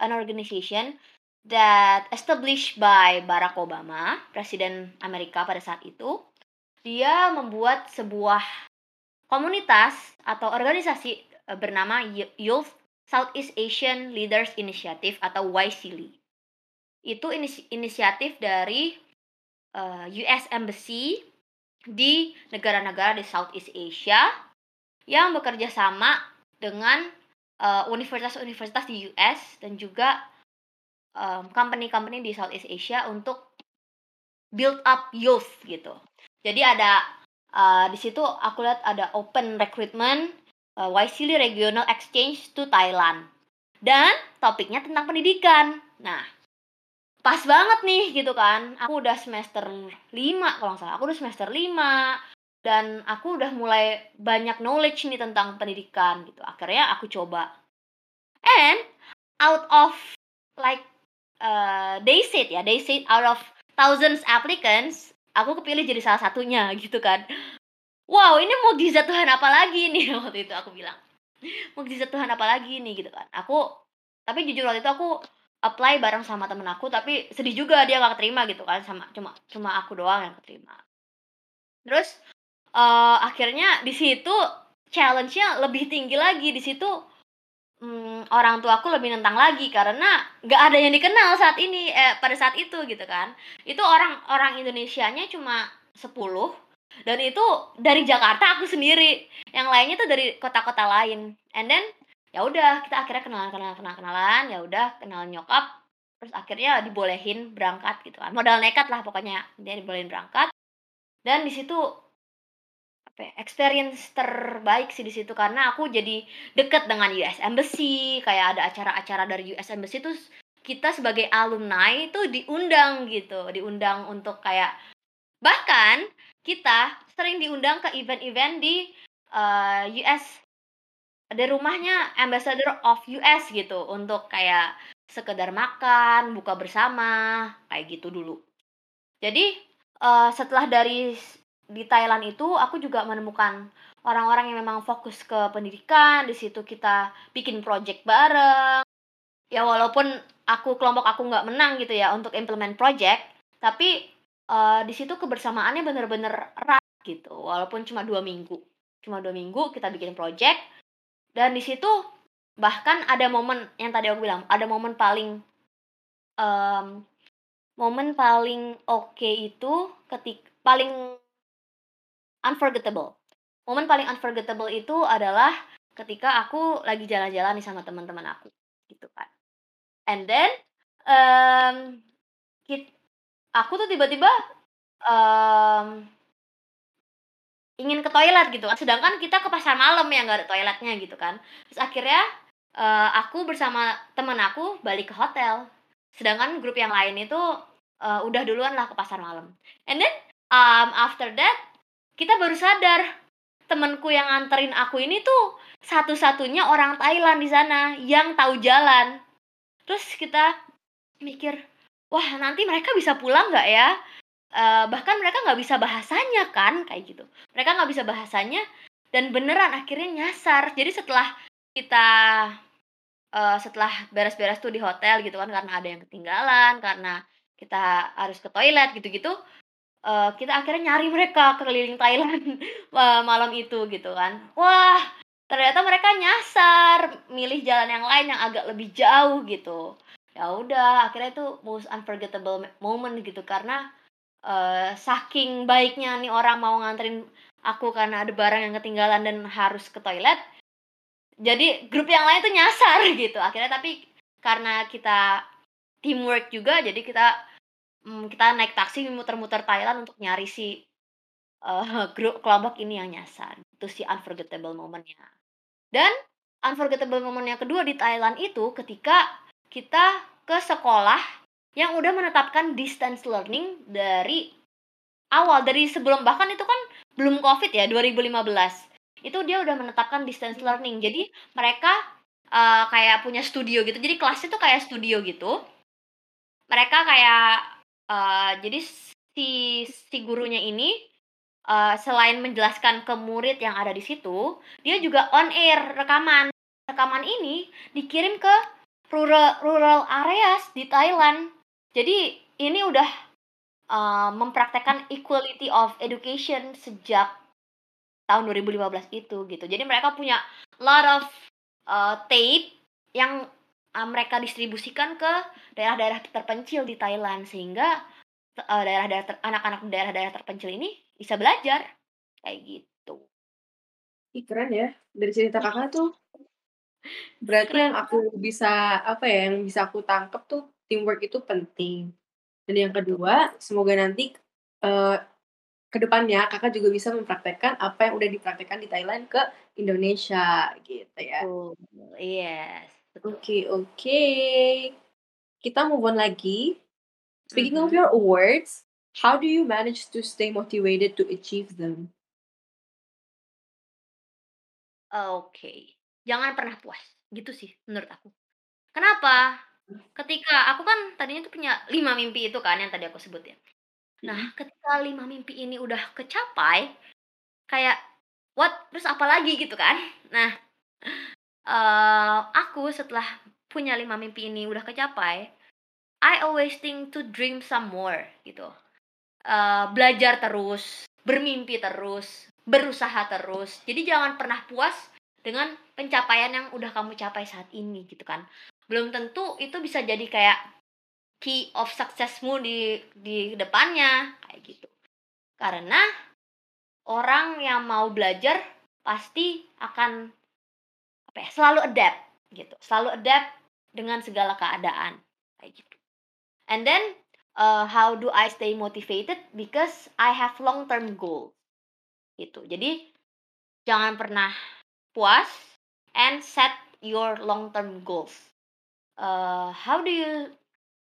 an organization that established by Barack Obama, presiden Amerika pada saat itu. Dia membuat sebuah komunitas atau organisasi, eee, bernama Yo Youth Southeast Asian Leaders Initiative atau YSEALI. Itu inis inisiatif dari, eee, US Embassy di negara-negara di Southeast Asia yang bekerja sama dengan, eee, universitas-universitas di US dan juga, mmm, company-company di Southeast Asia untuk build up youth gitu. Jadi ada, eee, di situ aku lihat ada open recruitment, eee, YSEALI Regional Exchange to Thailand, dan topiknya tentang pendidikan. Nah, pas banget nih gitu kan, aku udah semester 5 kalau nggak salah, aku udah semester 5 dan aku udah mulai banyak knowledge nih tentang pendidikan gitu. Akhirnya aku coba. And out of like, eee, they said ya, they said out of thousands applicants, aku kepilih jadi salah satunya gitu kan. "Wow, ini mukjizat Tuhan apa lagi nih?" Waktu itu aku bilang, "Mukjizat Tuhan apa lagi nih?" Gitu kan. Aku tapi jujur waktu itu aku apply bareng sama temen aku, tapi sedih juga dia nggak keterima gitu kan, sama cuma cuma aku doang yang keterima. Terus, eee, akhirnya di situ challenge-nya lebih tinggi lagi, di situ, mmm, orang tuaku lebih nentang lagi karena nggak ada yang dikenal saat ini, eh, pada saat itu gitu kan. Itu orang orang Indonesianya cuma 10 dan itu dari Jakarta aku sendiri, yang lainnya tuh dari kota-kota lain. And then, ya udah kita akhirnya kenalan kenalan kenalan kenalan, ya udah kenal nyokap, terus akhirnya dibolehin berangkat gitu kan. Modal nekat lah pokoknya, dia dibolehin berangkat. Dan di situ apa ya, experience terbaik sih di situ. Karena aku jadi deket dengan US Embassy, kayak ada acara-acara dari US Embassy terus kita sebagai alumni itu diundang gitu, diundang untuk kayak bahkan kita sering diundang ke event-event di, eee, US di rumahnya ambassador of US gitu, untuk kayak sekedar makan, buka bersama, kayak gitu dulu. Jadi, eee, setelah dari di Thailand itu aku juga menemukan orang-orang yang memang fokus ke pendidikan, di situ kita bikin project bareng. Ya walaupun aku kelompok aku nggak menang gitu ya untuk implement project, tapi, eee, di situ kebersamaannya bener-bener erat gitu, walaupun cuma 2 minggu. Cuma 2 minggu kita bikin project, dan di situ bahkan ada momen yang tadi aku bilang, ada momen paling, mmm, momen paling oke itu ketik paling unforgettable. Momen paling unforgettable itu adalah ketika aku lagi jalan-jalan nih sama teman-teman aku, gitu kan. And then, mmm, kit aku tuh tiba-tiba, mmm ingin ke toilet gitu kan, sedangkan kita ke pasar malam yang nggak ada toiletnya gitu kan. Terus akhirnya, eee, aku bersama temen aku balik ke hotel, sedangkan grup yang lain itu, eee, udah duluan lah ke pasar malam. And then, mmm, after that, kita baru sadar, temenku yang nganterin aku ini tuh satu-satunya orang Thailand di sana yang tahu jalan. Terus kita mikir, "Wah, nanti mereka bisa pulang nggak ya?" Eee, bahkan mereka nggak bisa bahasanya kan, kayak gitu. Mereka nggak bisa bahasanya dan beneran akhirnya nyasar. Jadi setelah kita, eee, setelah beres-beres tuh di hotel gitu kan karena ada yang ketinggalan, karena kita harus ke toilet gitu-gitu, eee, kita akhirnya nyari mereka keliling Thailand, eee, malam itu gitu kan. Wah, ternyata mereka nyasar, milih jalan yang lain yang agak lebih jauh gitu. Ya udah, akhirnya itu most unforgettable me moment gitu karena, eee, saking baiknya nih orang mau nganterin aku karena ada barang yang ketinggalan dan harus ke toilet, jadi grup yang lain tuh nyasar gitu. Akhirnya tapi karena kita teamwork juga, jadi kita, mmm, kita naik taksi muter-muter Thailand untuk nyari si, eee, grup kelompok ini yang nyasar. Itu sih unforgettable moment-nya. Dan unforgettable moment yang kedua di Thailand itu ketika kita ke sekolah yang udah menetapkan distance learning dari awal, dari sebelum bahkan itu kan belum Covid ya, 2015. Itu dia udah menetapkan distance learning. Jadi mereka, eee, kayak punya studio gitu, jadi kelasnya tuh kayak studio gitu. Mereka kayak, eee, jadi si si gurunya ini, eee, selain menjelaskan ke murid yang ada di situ, dia juga on air, rekaman. Rekaman ini dikirim ke rural rural areas di Thailand. Jadi ini udah, eee, mempraktekkan equality of education sejak tahun 2015 itu gitu. Jadi mereka punya lot of, eee, tape yang, eee, mereka distribusikan ke daerah-daerah terpencil di Thailand sehingga, eee, daerah-daerah ter anak-anak daerah-daerah terpencil ini bisa belajar, kayak gitu. Ih, keren ya, dari cerita Kakak tuh berarti Keren yang aku bisa, apa ya, yang bisa aku tangkep tuh teamwork itu penting. Dan yang kedua, semoga nanti, eee, ke depannya Kakak juga bisa mempraktekkan apa yang udah dipraktekkan di Thailand ke Indonesia, gitu ya. Betul, yes, Oke oke. Kita move on lagi. Speaking of Mhm. your awards, how do you manage to stay motivated to achieve them? Oke, jangan pernah puas, gitu sih menurut aku. Kenapa? Ketika aku kan tadinya tuh punya 5 mimpi itu kan yang tadi aku sebutin. Nah, Mhm. ketika 5 mimpi ini udah kecapai kayak, "What? Terus apa lagi?" Gitu kan. Nah, eee, aku setelah punya 5 mimpi ini udah kecapai, I always think to dream some more gitu. Eee, belajar terus, bermimpi terus, berusaha terus. Jadi jangan pernah puas dengan pencapaian yang udah kamu capai saat ini gitu kan. Belum tentu itu bisa jadi kayak key of successmu di di depannya kayak gitu. Karena orang yang mau belajar pasti akan apa ya, selalu adapt gitu. Selalu adapt dengan segala keadaan kayak gitu. And then uh, how do I stay motivated? Because I have long term goal. Gitu. Jadi jangan pernah puas and set your long term goals. Uh, how do you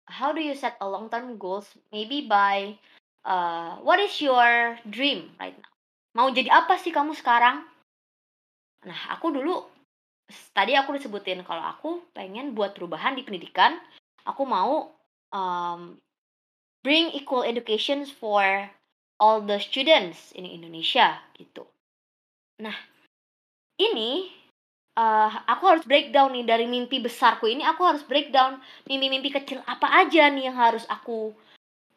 how do you set a long term goals? Maybe by uh, what is your dream right now? Mau jadi apa sih kamu sekarang? Nah, aku dulu tadi aku disebutin kalau aku pengen buat perubahan di pendidikan. Aku mau um, bring equal education for all the students in Indonesia gitu. Nah, ini uh, aku harus breakdown nih dari mimpi besarku ini aku harus breakdown mimpi-mimpi kecil apa aja nih yang harus aku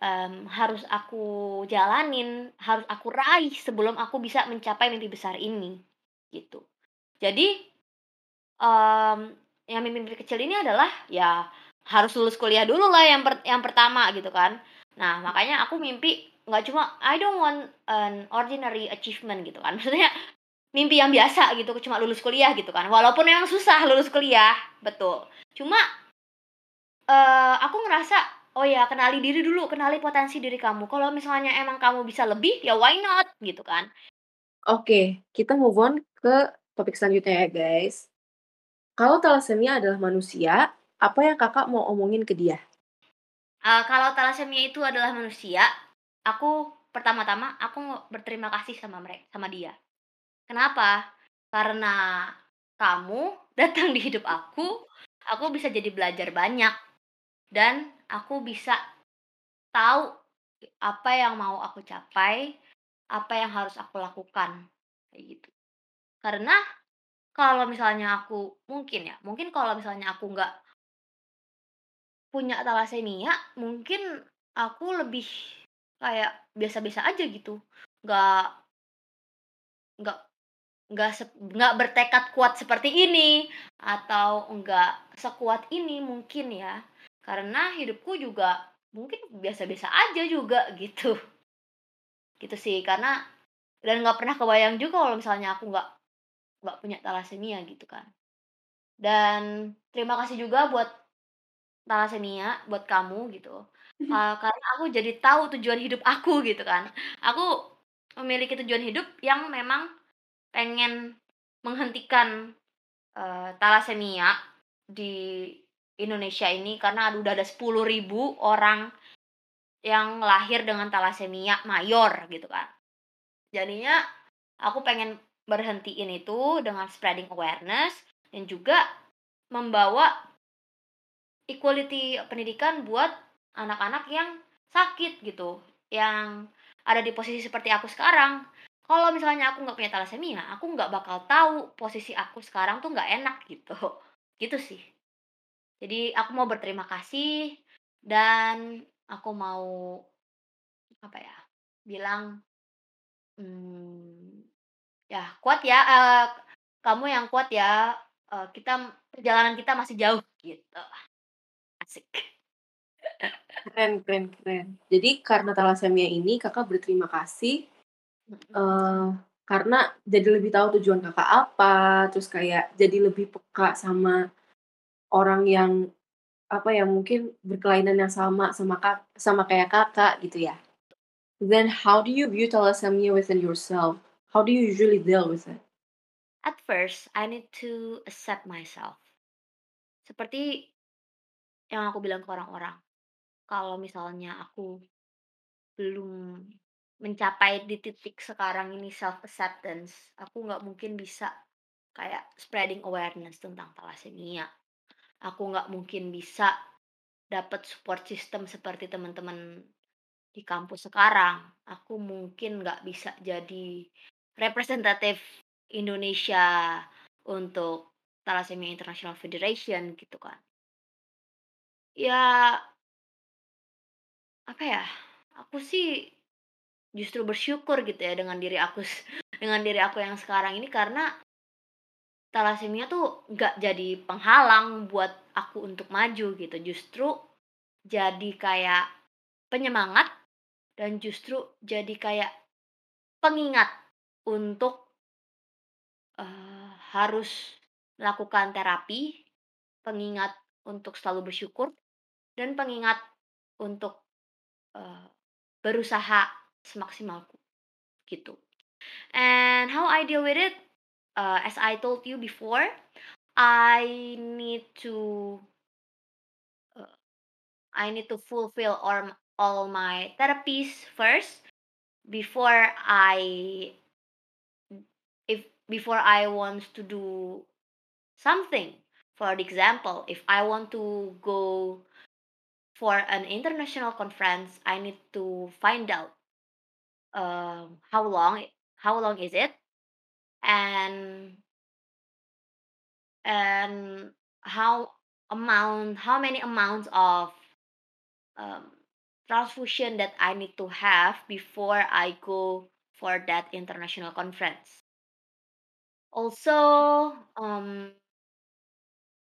um, harus aku jalanin, harus aku raih sebelum aku bisa mencapai mimpi besar ini gitu. Jadi um, yang mimpi-mimpi kecil ini adalah ya harus lulus kuliah dulu lah yang per, yang pertama gitu kan. Nah, makanya aku mimpi nggak cuma I don't want an ordinary achievement gitu kan. Maksudnya mimpi yang biasa gitu, cuma lulus kuliah gitu kan. Walaupun memang susah lulus kuliah, betul. Cuma uh, aku ngerasa oh ya kenali diri dulu, kenali potensi diri kamu. Kalau misalnya emang kamu bisa lebih, ya why not gitu kan. Oke, kita move on ke topik selanjutnya ya guys. Kalau thalassemia adalah manusia, apa yang kakak mau omongin ke dia? Uh, kalau thalassemia itu adalah manusia, aku pertama-tama aku berterima kasih sama mereka, sama dia. Kenapa? Karena kamu datang di hidup aku, aku bisa jadi belajar banyak dan aku bisa tahu apa yang mau aku capai, apa yang harus aku lakukan kayak gitu. Karena kalau misalnya aku mungkin ya, mungkin kalau misalnya aku nggak punya thalassemia, mungkin aku lebih kayak biasa-biasa aja gitu. Nggak nggak nggak nggak bertekad kuat seperti ini atau nggak sekuat ini mungkin ya. Karena hidupku juga mungkin biasa-biasa aja juga gitu. Gitu sih, karena dan nggak pernah kebayang juga kalau misalnya aku nggak nggak punya thalassemia gitu kan. Dan terima kasih juga buat thalassemia buat kamu gitu. Uh, karena aku jadi tahu tujuan hidup aku gitu kan. Aku memiliki tujuan hidup yang memang pengen menghentikan uh, thalassemia di Indonesia ini karena udah ada 10.000 orang yang lahir dengan thalassemia mayor gitu kan. Jadinya aku pengen berhentiin itu dengan spreading awareness dan juga membawa equality pendidikan buat anak-anak yang sakit gitu, yang ada di posisi seperti aku sekarang. Kalau misalnya aku nggak punya thalassemia, aku nggak bakal tahu posisi aku sekarang tuh nggak enak gitu. Gitu sih. Jadi aku mau berterima kasih dan aku mau apa ya? Bilang hmm, ya kuat ya, uh, kamu yang kuat ya. Uh, kita perjalanan kita masih jauh gitu. Asik. Keren keren keren. Jadi karena thalassemia ini Kakak berterima kasih, uh, karena jadi lebih tahu tujuan Kakak apa, terus kayak jadi lebih peka sama orang yang, apa ya, mungkin berkelainan yang sama sama Kak sama kayak Kakak gitu ya. Then how do you view thalassemia within yourself? How do you usually deal with it? At first, I need to accept myself. Seperti yang aku bilang ke orang-orang, kalau misalnya aku belum mencapai di titik sekarang ini self acceptance, aku nggak mungkin bisa kayak spreading awareness tentang thalassemia. Aku nggak mungkin bisa dapat support system seperti teman-teman di kampus sekarang. Aku mungkin nggak bisa jadi representatif Indonesia untuk Thalassemia International Federation gitu kan. Ya apa ya, aku sih justru bersyukur gitu ya dengan diri aku dengan diri aku yang sekarang ini karena thalassemia tuh nggak jadi penghalang buat aku untuk maju gitu. Justru jadi kayak penyemangat dan justru jadi kayak pengingat untuk uh, harus melakukan terapi, pengingat untuk selalu bersyukur, dan pengingat untuk uh, berusaha semaksimalku gitu. And how I deal with it, uh, as I told you before, I need to uh, I need to fulfill all all my therapies first before I if before I want to do something. For example, if I want to go for an international conference, I need to find out um, how long how long is it and and how amount how many amounts of um, transfusion that I need to have before I go for that international conference. Also, um,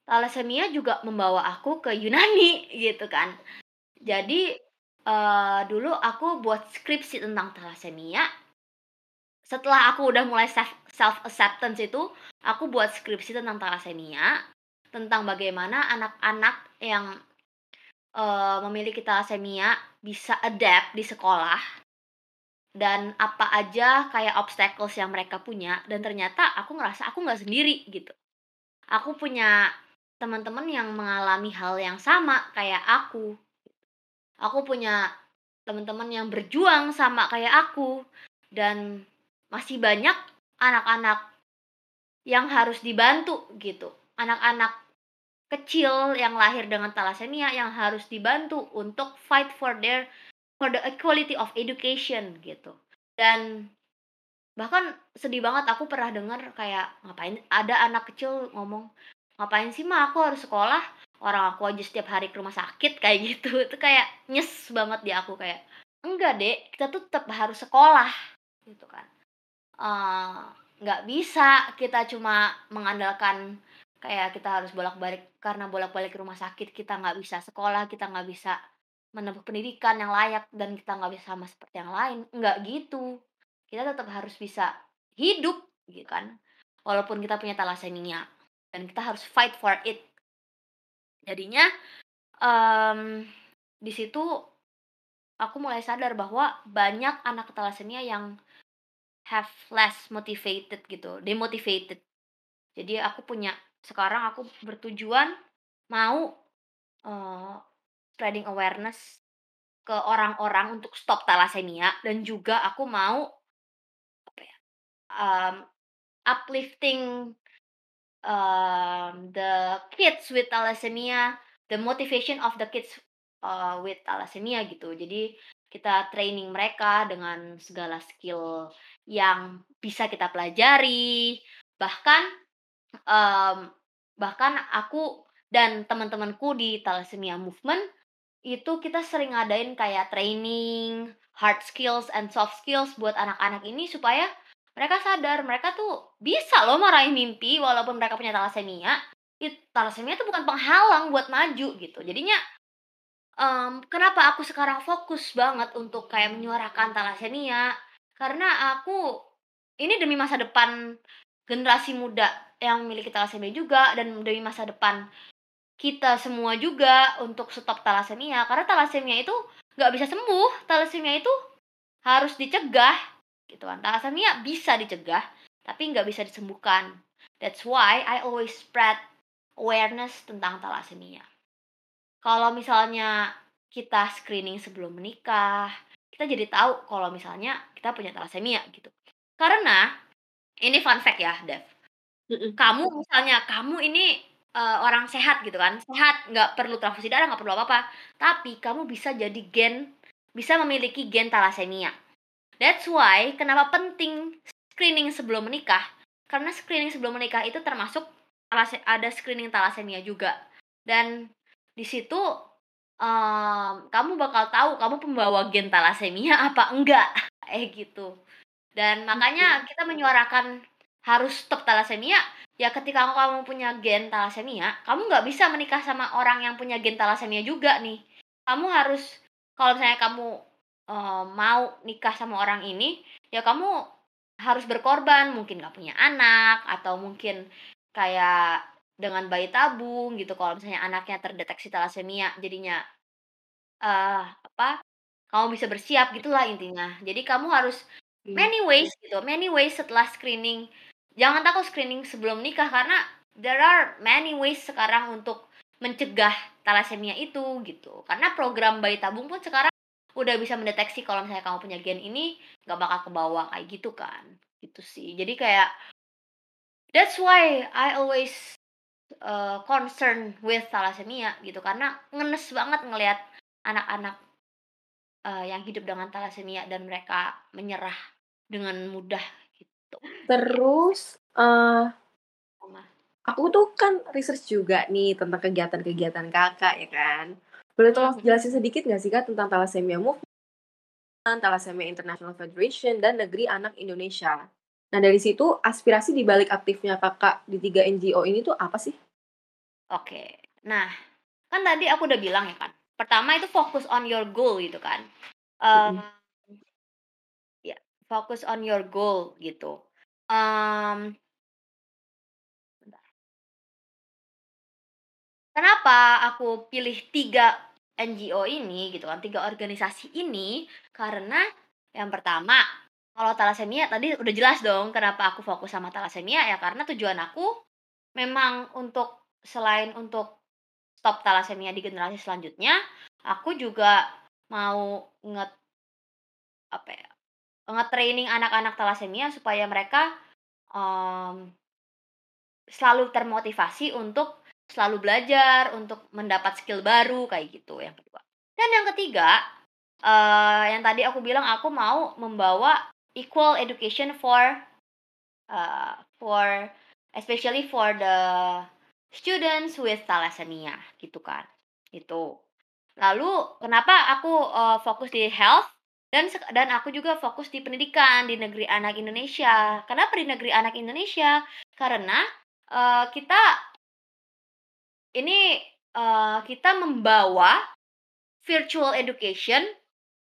thalassemia juga membawa aku ke Yunani gitu kan. Jadi uh, dulu aku buat skripsi tentang thalassemia. Setelah aku udah mulai self self acceptance itu, aku buat skripsi tentang thalassemia, tentang bagaimana anak-anak yang uh, memiliki thalassemia bisa adapt di sekolah dan apa aja kayak obstacles yang mereka punya dan ternyata aku ngerasa aku nggak sendiri gitu. Aku punya teman-teman yang mengalami hal yang sama kayak aku aku punya teman-teman yang berjuang sama kayak aku dan masih banyak anak-anak yang harus dibantu gitu. Anak-anak kecil yang lahir dengan thalassemia yang harus dibantu untuk fight for their for the equality of education gitu. Dan bahkan sedih banget aku pernah dengar kayak ngapain ada anak kecil ngomong ngapain sih mah aku harus sekolah? Orang aku aja setiap hari ke rumah sakit kayak gitu. Itu kayak nyes banget di aku kayak enggak dek kita tuh tetap harus sekolah gitu kan. Uh, nggak bisa kita cuma mengandalkan kayak kita harus bolak-balik karena bolak-balik ke rumah sakit kita nggak bisa sekolah kita nggak bisa menempuh pendidikan yang layak dan kita nggak bisa sama seperti yang lain. Nggak gitu. Kita tetap harus bisa hidup gitu kan. Walaupun kita punya thalassemia dan kita harus fight for it. Jadinya um, di situ aku mulai sadar bahwa banyak anak thalassemia yang have less motivated gitu demotivated. Jadi aku punya sekarang aku bertujuan mau uh, spreading awareness ke orang-orang untuk stop thalassemia dan juga aku mau apa ya um, uplifting um, the kids with thalassemia, the motivation of the kids uh, with thalassemia gitu. Jadi kita training mereka dengan segala skill yang bisa kita pelajari. Bahkan um, bahkan aku dan teman-temanku di thalassemia movement itu kita sering ngadain kayak training hard skills and soft skills buat anak-anak ini supaya mereka sadar mereka tuh bisa loh meraih mimpi walaupun mereka punya thalassemia. It, thalassemia itu bukan penghalang buat maju gitu. Jadinya um, kenapa aku sekarang fokus banget untuk kayak menyuarakan thalassemia? Karena aku ini demi masa depan generasi muda yang memiliki thalassemia juga dan demi masa depan kita semua juga untuk stop thalassemia. Karena thalassemia itu nggak bisa sembuh. Thalassemia itu harus dicegah gitu kan. Thalassemia bisa dicegah tapi nggak bisa disembuhkan. That's why I always spread awareness tentang thalassemia. Kalau misalnya kita screening sebelum menikah kita jadi tahu kalau misalnya kita punya thalassemia gitu. Karena ini fun fact ya Dev. Kamu misalnya kamu ini uh, orang sehat gitu kan sehat nggak perlu transfusi darah nggak perlu apa apa tapi kamu bisa jadi gen bisa memiliki gen thalassemia That's why kenapa penting screening sebelum menikah. Karena screening sebelum menikah itu termasuk ada screening talasemia juga. Dan di situ, mmm, kamu bakal tahu kamu pembawa gen talasemia apa enggak, kayak gitu. Dan makanya kita menyuarakan harus stop talasemia, ya ketika kamu punya gen talasemia, kamu nggak bisa menikah sama orang yang punya gen talasemia juga nih. Kamu harus kalau misalnya kamu, eee, mau nikah sama orang ini, ya kamu harus berkorban, mungkin nggak punya anak, atau mungkin kayak dengan bayi tabung gitu kalau misalnya anaknya terdeteksi talasemia jadinya, eee, apa, kamu bisa bersiap gitulah intinya. Jadi kamu harus Iya. many ways gitu, many ways setelah screening. Jangan takut screening sebelum nikah karena there are many ways sekarang untuk mencegah talasemia itu gitu. Karena program bayi tabung pun sekarang udah bisa mendeteksi kalau misalnya kamu punya gen ini nggak bakal kebawa kayak gitu kan, gitu sih. Jadi kayak that's why I always, eee, concern with thalassemia gitu karena ngenes banget ngelihat anak-anak, eee, yang hidup dengan thalassemia dan mereka menyerah dengan mudah gitu. Terus, Oma aku tuh kan research juga nih tentang kegiatan-kegiatan Kakak ya kan. Boleh tolong Mhm. jelasin sedikit nggak sih Kak tentang Thalassemia Movement, Thalassemia International Federation, dan Negeri Anak Indonesia? Nah dari situ aspirasi di balik aktifnya Kakak di 3 NGO ini tuh apa sih? Oke. Nah, kan tadi aku udah bilang ya kan, pertama itu focus on your goal gitu kan, Mhm. eee ya, focus on your goal gitu, bentar. Kenapa aku pilih 3 NGO ini gitu kan, 3 organisasi ini, karena yang pertama, kalau thalassemia tadi udah jelas dong kenapa aku fokus sama thalassemia, ya karena tujuan aku memang untuk selain untuk stop thalassemia di generasi selanjutnya, aku juga mau nget apa ya, nge-training anak-anak thalassemia supaya mereka, mmm selalu termotivasi untuk selalu belajar, untuk mendapat skill baru, kayak gitu yang kedua. Dan yang ketiga, eee, yang tadi aku bilang aku mau membawa equal education for, eee, for especially for the students with thalassemia gitu kan, itu. Lalu kenapa aku, eee, fokus di health dan dan aku juga fokus di pendidikan di Negeri Anak Indonesia. Kenapa di Negeri Anak Indonesia? Karena, eee, kita ini, eee, kita membawa virtual education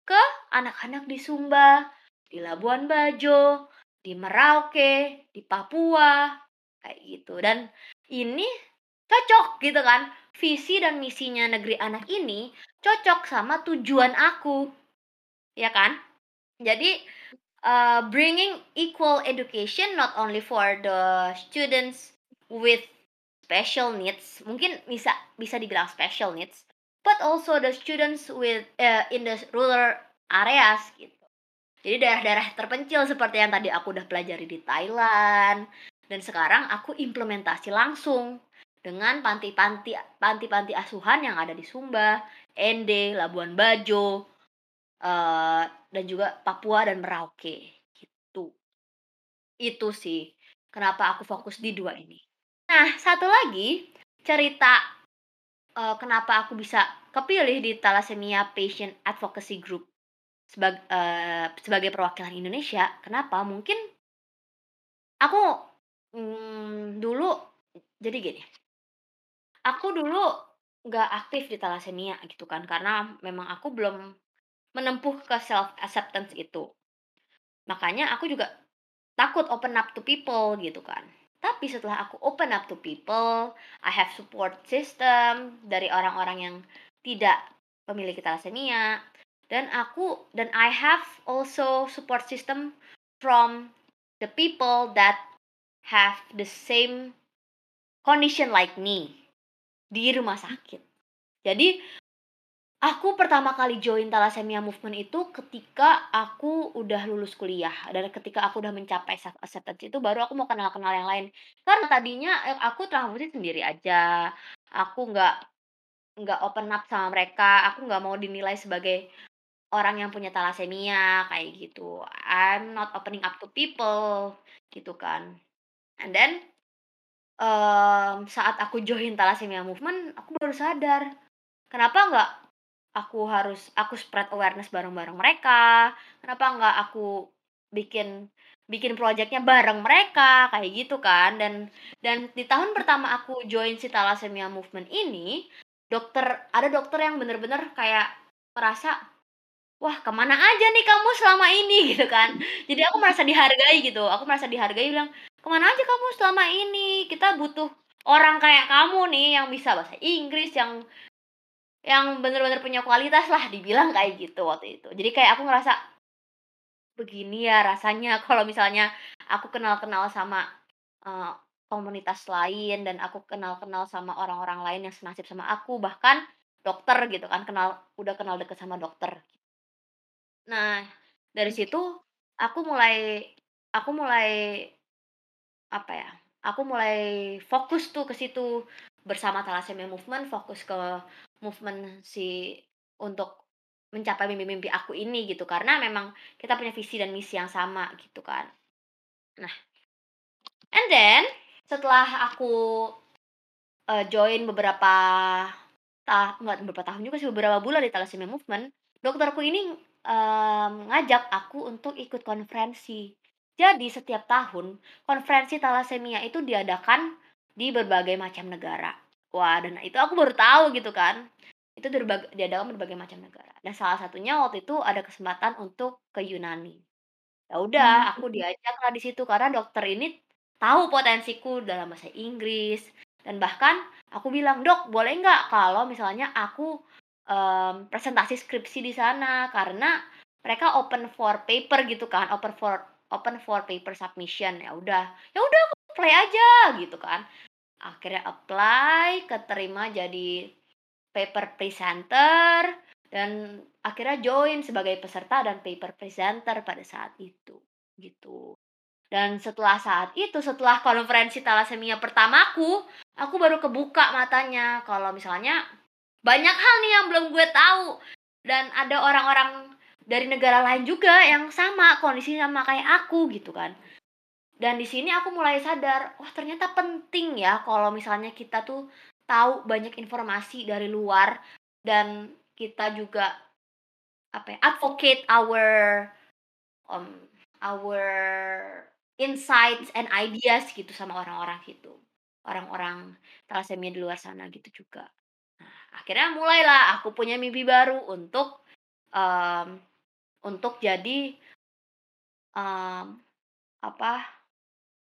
ke anak-anak di Sumba, di Labuan Bajo, di Merauke, di Papua, kayak gitu. Dan ini cocok gitu kan, visi dan misinya Negeri Anak ini cocok sama tujuan aku, ya kan? Jadi, eee, bringing equal education not only for the students with special needs, mungkin bisa bisa dibilang special needs, but also the students with eee, in the rural areas gitu. Jadi daerah-daerah terpencil seperti yang tadi aku udah pelajari di Thailand, dan sekarang aku implementasi langsung dengan panti-panti panti-panti asuhan yang ada di Sumba, Ende, Labuan Bajo, eee, dan juga Papua dan Merauke, gitu. Itu sih, kenapa aku fokus di 2 ini. Nah, satu lagi cerita, eee, kenapa aku bisa kepilih di Thalassemia Patient Advocacy Group sebag eee, sebagai perwakilan Indonesia, kenapa? Mungkin aku, mmm, dulu jadi gini, aku dulu nggak aktif di thalassemia gitu kan, karena memang aku belum menempuh ke self acceptance itu. Makanya aku juga takut open up to people gitu kan. Tapi setelah aku open up to people, I have support system dari orang-orang yang tidak memiliki thalassemia, dan aku dan I have also support system from the people that have the same condition like me, di rumah sakit. Jadi, aku pertama kali join Thalassemia Movement itu ketika aku udah lulus kuliah, dan ketika aku udah mencapai self acceptance itu baru aku mau kenal-kenal yang lain. Kan tadinya, eee, aku tranfusi sendiri aja, aku nggak nggak open up sama mereka, aku nggak mau dinilai sebagai orang yang punya thalassemia kayak gitu. I'm not opening up to people gitu kan. And then um, saat aku join thalassemia movement, aku baru sadar kenapa nggak aku harus aku spread awareness bareng-bareng mereka, kenapa nggak aku bikin bikin projectnya bareng mereka? Kayak gitu kan. Dan dan di tahun pertama aku join si thalassemia movement ini dokter ada dokter yang bener-bener kayak merasa wah ke mana aja nih kamu selama ini? Gitu kan. Jadi aku merasa dihargai gitu. Aku merasa dihargai bilang ke mana aja kamu selama ini? Kita butuh orang kayak kamu nih yang bisa bahasa Inggris yang yang bener-bener punya kualitas lah dibilang kayak gitu waktu itu. Jadi kayak aku ngerasa begini ya rasanya. Kalau misalnya aku kenal-kenal sama uh, komunitas lain dan aku kenal-kenal sama orang-orang lain yang senasib sama aku bahkan dokter gitu kan kenal udah kenal deket sama dokter. Nah dari situ aku mulai aku mulai apa ya aku mulai fokus tuh ke situ. Bersama Thalassemia Movement fokus ke movement si untuk mencapai mimpi-mimpi aku ini gitu karena memang kita punya visi dan misi yang sama gitu kan. Nah and then setelah aku uh, join beberapa tah nggak beberapa tahun juga sih beberapa bulan di thalassemia movement dokterku ini um, ngajak aku untuk ikut konferensi. Jadi setiap tahun konferensi thalassemia itu diadakan di berbagai macam negara wah dan itu aku baru tahu gitu kan itu berbagai, diadakan berbagai macam negara. Dan salah satunya waktu itu ada kesempatan untuk ke Yunani. Ya udah, hmm. aku diajak lah di situ karena dokter ini tahu potensiku dalam bahasa Inggris dan bahkan aku bilang dok boleh nggak kalau misalnya aku um, presentasi skripsi di sana karena mereka open for paper gitu kan open for open for paper submission ya udah ya udah aku apply aja gitu kan akhirnya apply keterima jadi paper presenter dan akhirnya join sebagai peserta dan paper presenter pada saat itu gitu. Dan setelah saat itu, setelah konferensi talasemia pertamaku, aku baru kebuka matanya kalau misalnya banyak hal nih yang belum gue tahu dan ada orang-orang dari negara lain juga yang sama kondisi sama kayak aku gitu kan. Dan di sini aku mulai sadar, wah ternyata penting ya kalau misalnya kita tuh tahu banyak informasi dari luar dan kita juga apa ya, advocate our um, our insights and ideas gitu sama orang-orang gitu. Orang-orang thalassemia di luar sana gitu juga. Nah, akhirnya mulailah aku punya mimpi baru untuk um, untuk jadi um, apa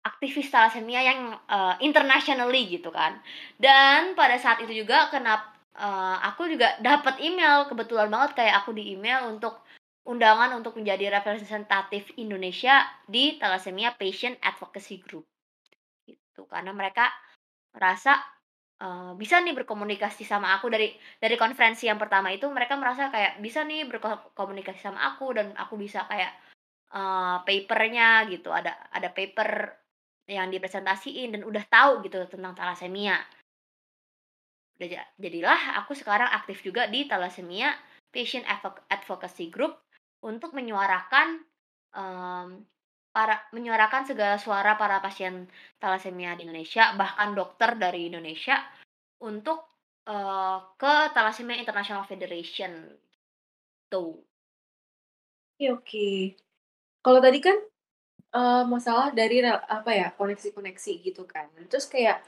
aktivis thalassemia yang uh, internationally gitu kan. Dan pada saat itu juga kenapa uh, aku juga dapat email kebetulan banget kayak aku di email untuk undangan untuk menjadi representatif Indonesia di thalassemia patient advocacy group. Gitu karena mereka merasa uh, bisa nih berkomunikasi sama aku. Dari dari konferensi yang pertama itu mereka merasa kayak bisa nih berkomunikasi sama aku dan aku bisa kayak uh, papernya gitu. Ada ada paper yang dipresentasiin dan udah tahu gitu tentang thalassemia. Udah jadilah aku sekarang aktif juga di thalassemia patient advocacy group untuk menyuarakan um, para menyuarakan segala suara para pasien thalassemia di Indonesia bahkan dokter dari Indonesia untuk uh, ke Thalassemia International Federation tuh. Oke, oke. Kalau tadi kan uh, masalah dari apa ya, koneksi-koneksi gitu kan. Terus kayak,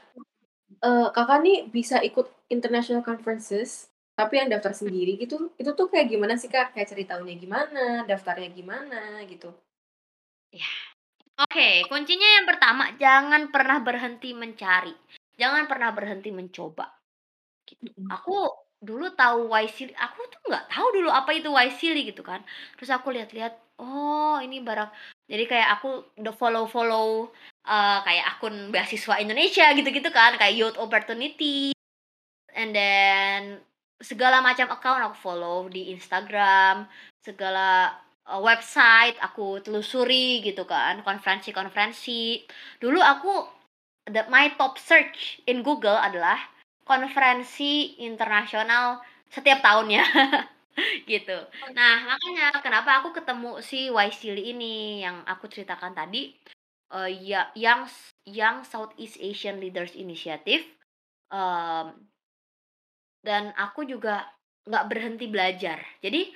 uh, Kakak nih bisa ikut international conferences, tapi yang daftar sendiri gitu, itu tuh kayak gimana sih, Kak? Kayak ceritanya gimana, daftarnya gimana, gitu? Ya. Oke, kuncinya yang pertama, jangan pernah berhenti mencari, jangan pernah berhenti mencoba, gitu. Aku dulu tahu Wisely aku tuh nggak tahu dulu apa itu Wisely gitu kan. Terus aku lihat-lihat, oh ini barang jadi kayak aku udah follow-follow uh, kayak akun beasiswa Indonesia gitu-gitu kan, kayak Youth Opportunity. And then segala macam account aku follow di Instagram, segala uh, website aku telusuri gitu kan, konferensi-konferensi. Dulu aku the, my top search in Google adalah konferensi internasional setiap tahunnya. Gitu. Nah, makanya kenapa aku ketemu si Waisili ini yang aku ceritakan tadi, eee, ya yang yang Southeast Asian Leaders Initiative, mmm dan aku juga nggak berhenti belajar. Jadi,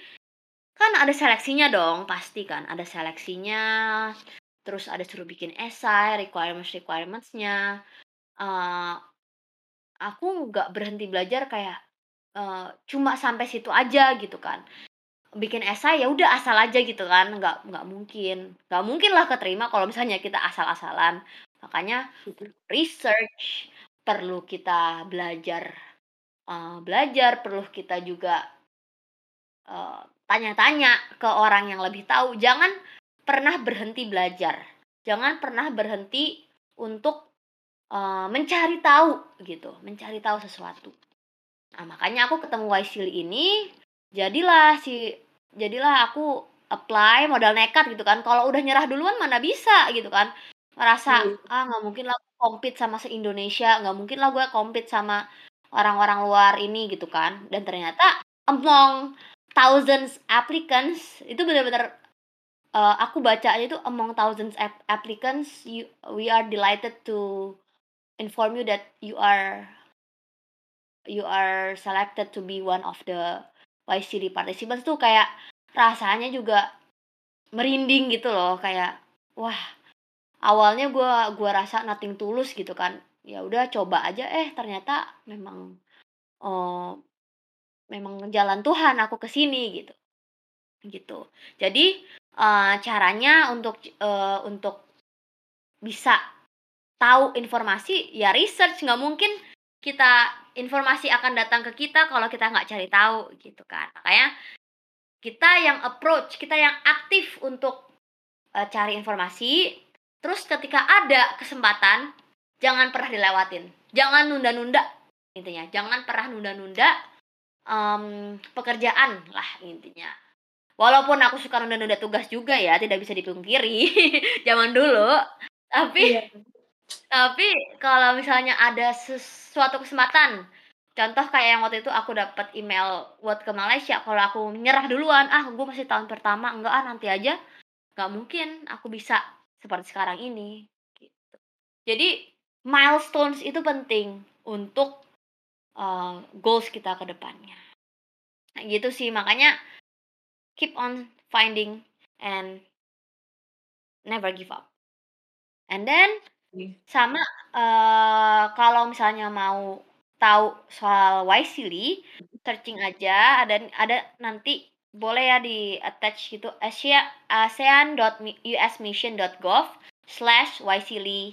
kan ada seleksinya dong, pasti kan, ada seleksinya, terus ada suruh bikin esai, requirements-requirements-nya, eee, aku nggak berhenti belajar kayak, eee, cuma sampai situ aja gitu kan. Bikin esai ya udah asal aja gitu kan, nggak nggak mungkin. Nggak mungkin lah keterima kalau misalnya kita asal-asalan. Makanya research, perlu kita belajar, eee, belajar, perlu kita juga eee, tanya-tanya ke orang yang lebih tahu. Jangan pernah berhenti belajar, jangan pernah berhenti untuk, eee, mencari tahu gitu, mencari tahu sesuatu. Nah, makanya aku ketemu Waisili ini, jadilah si jadilah aku apply modal nekat gitu kan, kalau udah nyerah duluan mana bisa gitu kan. Ngerasa, Mmm. "Ah, nggak mungkin lah compete sama se-Indonesia, nggak mungkin lah gue compete sama orang-orang luar ini," gitu kan. Dan ternyata among thousands applicants, itu bener-bener, eee, aku bacanya itu among thousands ap applicants, you we are delighted to inform you that you are you are selected to be one of the Waisili participants tuh kayak rasanya juga merinding gitu loh, kayak, wah, awalnya gua gua rasa nothing tulus gitu kan, ya udah coba aja, eh ternyata memang, eee, memang jalan Tuhan aku ke sini gitu, gitu. Jadi, eee, caranya untuk eee, untuk bisa tahu informasi, ya research, nggak mungkin kita informasi akan datang ke kita kalau kita nggak cari tahu, gitu kan. Makanya kita yang approach, kita yang aktif untuk, eee, cari informasi, terus ketika ada kesempatan, jangan pernah dilewatin, jangan nunda-nunda intinya, jangan pernah nunda-nunda, mmm, pekerjaan lah intinya. Walaupun aku suka nunda-nunda tugas juga ya, tidak bisa dipungkiri, zaman dulu. Tapi Iya. Tapi kalau misalnya ada ses suatu kesempatan, contoh kayak yang waktu itu aku dapat email buat ke Malaysia, kalau aku nyerah duluan, "Ah, gue masih tahun pertama, enggak ah, nanti aja," nggak mungkin aku bisa seperti sekarang ini, gitu. Jadi milestones itu penting untuk, eee, goals kita ke depannya. Nah gitu sih, makanya keep on finding and never give up. And then Nih. sama, eee, kalau misalnya mau tahu soal Waisili, searching aja dan ada nanti boleh ya di-attach gitu Asia asean.usmission.gov/waisili.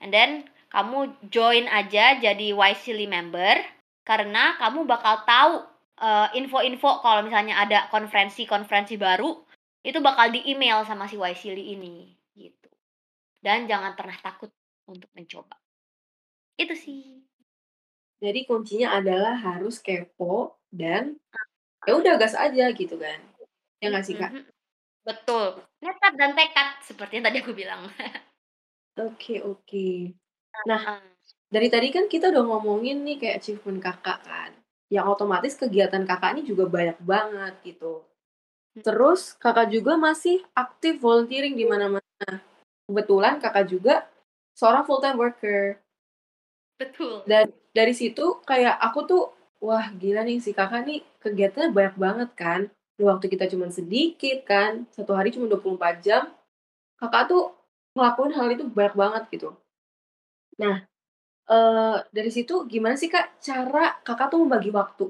And then kamu join aja jadi Waisili member, karena kamu bakal tahu, eee, info-info kalau misalnya ada konferensi-konferensi baru, itu bakal di-email sama si Waisili ini, gitu. Dan jangan pernah takut untuk mencoba. Itu sih. Jadi kuncinya adalah harus kepo dan, ya udah gas aja gitu kan, ya nggak sih, Kak? Betul, nekat dan tekad seperti yang tadi aku bilang. Oke oke. Nah, Heeh. dari tadi kan kita udah ngomongin nih kayak achievement Kakak kan, yang otomatis kegiatan Kakak ini juga banyak banget gitu. Mhm. Terus Kakak juga masih aktif volunteering di mana-mana. Kebetulan Kakak juga seorang full time worker. Betul. Dan dari situ kayak aku tuh, wah gila nih si Kakak nih kegiatannya banyak banget kan, waktu kita cuman sedikit kan, 1 hari cuma 24 jam, Kakak tuh ngelakuin hal itu banyak banget gitu. Nah, eee, dari situ gimana sih, Kak, cara Kakak tuh membagi waktu?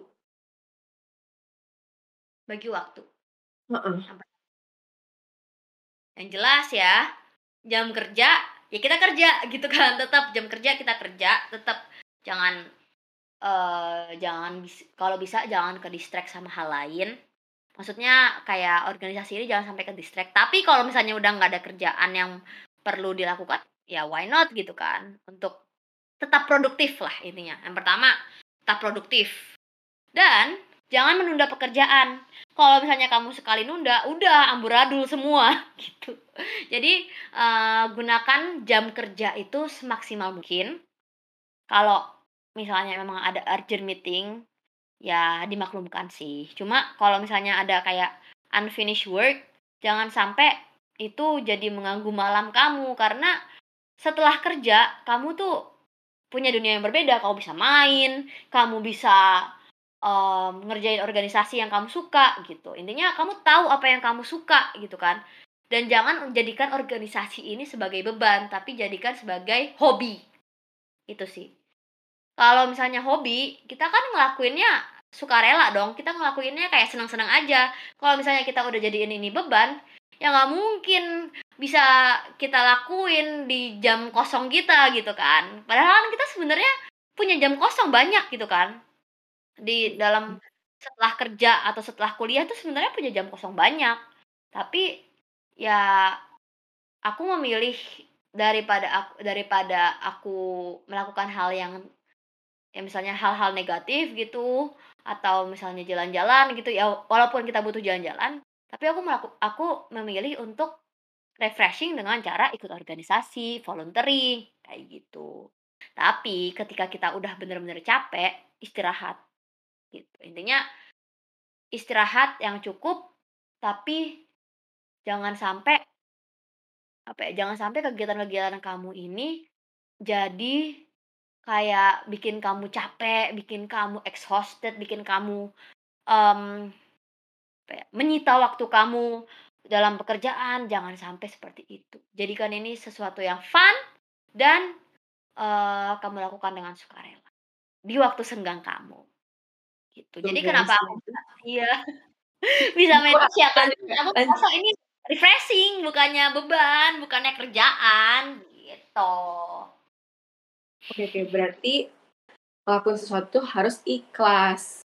Bagi waktu. Heeh. Apa? Yang jelas ya, jam kerja, ya kita kerja gitu kan, tetap jam kerja kita kerja, tetap jangan, eee, jangan bis kalau bisa jangan ke-distract sama hal lain. Maksudnya kayak organisasi ini jangan sampai ke-distract, tapi kalau misalnya udah nggak ada kerjaan yang perlu dilakukan, ya why not gitu kan, untuk tetap produktif lah intinya. Yang pertama, tetap produktif. Dan jangan menunda pekerjaan. Kalau misalnya kamu sekali nunda, udah amburadul semua gitu. Jadi, eee, gunakan jam kerja itu semaksimal mungkin. Kalau misalnya memang ada urgent meeting, ya dimaklumkan sih. Cuma kalau misalnya ada kayak unfinished work, jangan sampai itu jadi mengganggu malam kamu karena setelah kerja kamu tuh punya dunia yang berbeda. Kamu bisa main, kamu bisa um, ngerjain organisasi yang kamu suka gitu. Intinya kamu tahu apa yang kamu suka gitu kan. Dan jangan menjadikan organisasi ini sebagai beban, tapi jadikan sebagai hobi. Itu sih. Kalau misalnya hobi, kita kan ngelakuinnya sukarela dong. Kita ngelakuinnya kayak senang-senang aja. Kalau misalnya kita udah jadiin ini beban, ya nggak mungkin bisa kita lakuin di jam kosong kita gitu kan. Padahal kan kita sebenarnya punya jam kosong banyak gitu kan. Di dalam setelah kerja atau setelah kuliah tuh sebenarnya punya jam kosong banyak. Tapi ya aku memilih daripada aku daripada aku melakukan hal yang ya misalnya hal-hal negatif gitu atau misalnya jalan-jalan gitu ya walaupun kita butuh jalan-jalan tapi aku melaku, aku memilih untuk refreshing dengan cara ikut organisasi volunteering kayak gitu tapi ketika kita udah bener-bener capek istirahat gitu intinya istirahat yang cukup tapi jangan sampai apa ya jangan sampai kegiatan-kegiatan kamu ini jadi kayak bikin kamu capek, bikin kamu exhausted, bikin kamu um, apa ya, menyita waktu kamu dalam pekerjaan, jangan sampai seperti itu. Jadikan ini sesuatu yang fun dan uh, kamu lakukan dengan sukarela di waktu senggang kamu. Gitu. Jadi kenapa aku iya bisa meditasi ya kan? Aku merasa ini refreshing, bukannya beban, bukannya kerjaan gitu. Oke oke, berarti ngelakuin sesuatu harus ikhlas.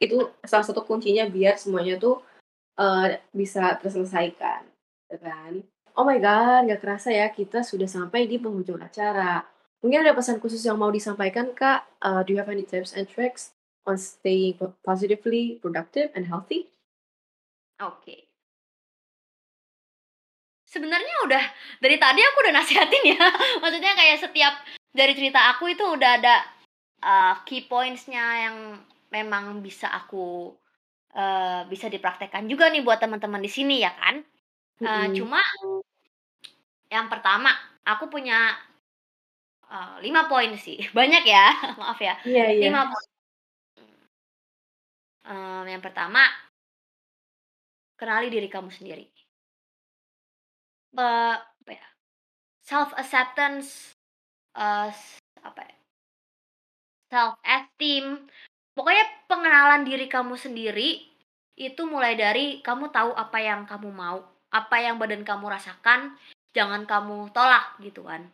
Itu salah satu kuncinya biar semuanya tuh uh, bisa terselesaikan, ya kan? Oh my god, nggak kerasa ya kita sudah sampai di penghujung acara. Mungkin ada pesan khusus yang mau disampaikan Kak? Uh, do you have any tips and tricks on staying positively productive and healthy? Oke. Okay sebenarnya udah dari tadi aku udah nasihatin ya maksudnya kayak setiap dari cerita aku itu udah ada uh, key pointsnya yang memang bisa aku uh, bisa dipraktekkan juga nih buat teman-teman di sini ya kan uh, hmm. cuma yang pertama aku punya uh, lima poin sih banyak ya maaf ya yeah, yeah. lima poin um, yang pertama kenali diri kamu sendiri ya, self acceptance, uh, apa ya, self esteem, pokoknya pengenalan diri kamu sendiri itu mulai dari kamu tahu apa yang kamu mau, apa yang badan kamu rasakan, jangan kamu tolak gitu kan.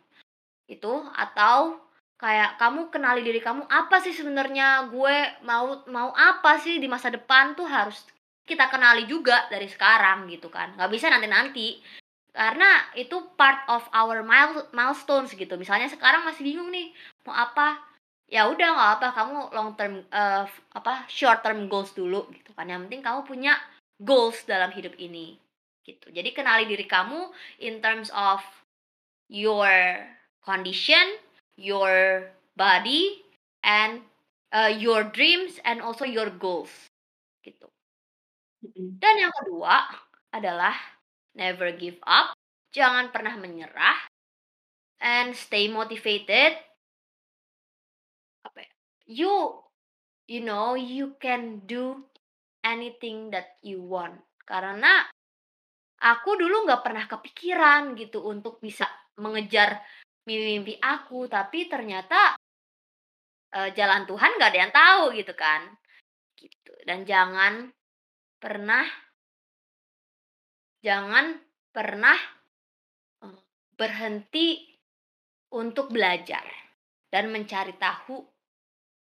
Itu atau kayak kamu kenali diri kamu apa sih sebenarnya? Gue mau mau apa sih di masa depan tuh harus kita kenali juga dari sekarang gitu kan. Nggak bisa nanti nanti karena itu part of our milestones gitu. Misalnya sekarang masih bingung nih mau apa? Ya udah nggak apa kamu long term uh, apa short term goals dulu gitu kan. Yang penting kamu punya goals dalam hidup ini gitu. Jadi kenali diri kamu in terms of your condition your body and uh, your dreams and also your goals gitu dan yang kedua adalah never give up, jangan pernah menyerah, and stay motivated. Apa ya? You, you know, you can do anything that you want. Karena aku dulu nggak pernah kepikiran gitu untuk bisa mengejar mimpi-mimpi aku, tapi ternyata uh, jalan Tuhan nggak ada yang tahu gitu kan. Gitu. Dan jangan pernah jangan pernah eh, berhenti untuk belajar dan mencari tahu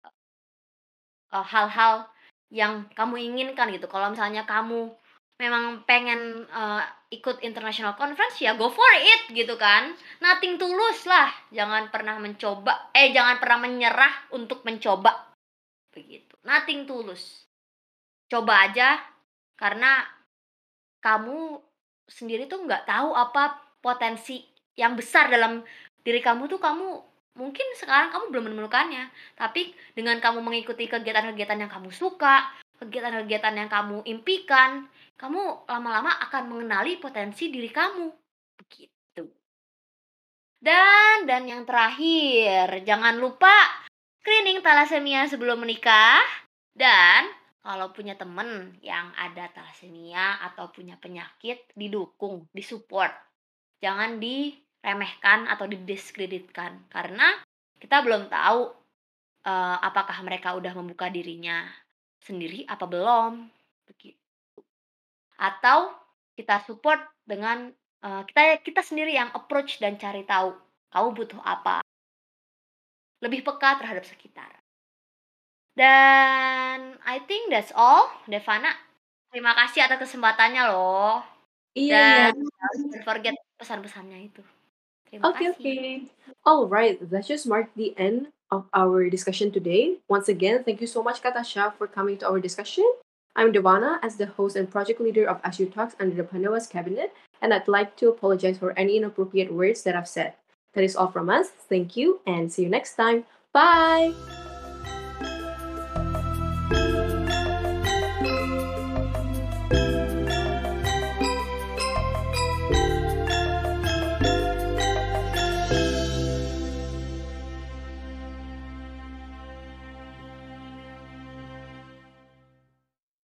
eh, hal-hal yang kamu inginkan gitu. Kalau misalnya kamu memang pengen uh, ikut international conference ya go for it gitu kan. Nothing tulus lah. Jangan pernah mencoba eh jangan pernah menyerah untuk mencoba. Begitu. Nothing tulus. Coba aja karena kamu sendiri tuh nggak tahu apa potensi yang besar dalam diri kamu tuh kamu mungkin sekarang kamu belum menemukannya, tapi dengan kamu mengikuti kegiatan-kegiatan yang kamu suka, kegiatan-kegiatan yang kamu impikan, kamu lama-lama akan mengenali potensi diri kamu. Begitu. Dan dan yang terakhir, jangan lupa screening talasemia sebelum menikah dan kalau punya temen yang ada talasemia atau punya penyakit didukung, disupport. Jangan diremehkan atau didiskreditkan karena kita belum tahu uh, apakah mereka udah membuka dirinya sendiri apa belum begitu. Atau kita support dengan uh, kita kita sendiri yang approach dan cari tahu kamu butuh apa. Lebih peka terhadap sekitar. Dan I think that's all, Devana. Terima kasih atas kesempatannya loh. Iya, Dan iya. don't forget pesan-pesannya itu. Terima okay, kasih. Okay, All right, that just marked the end of our discussion today. Once again, thank you so much, Katasha, for coming to our discussion. I'm Devana as the host and project leader of ASU Talks under the Panoas cabinet, and I'd like to apologize for any inappropriate words that I've said. That is all from us. Thank you and see you next time. Bye!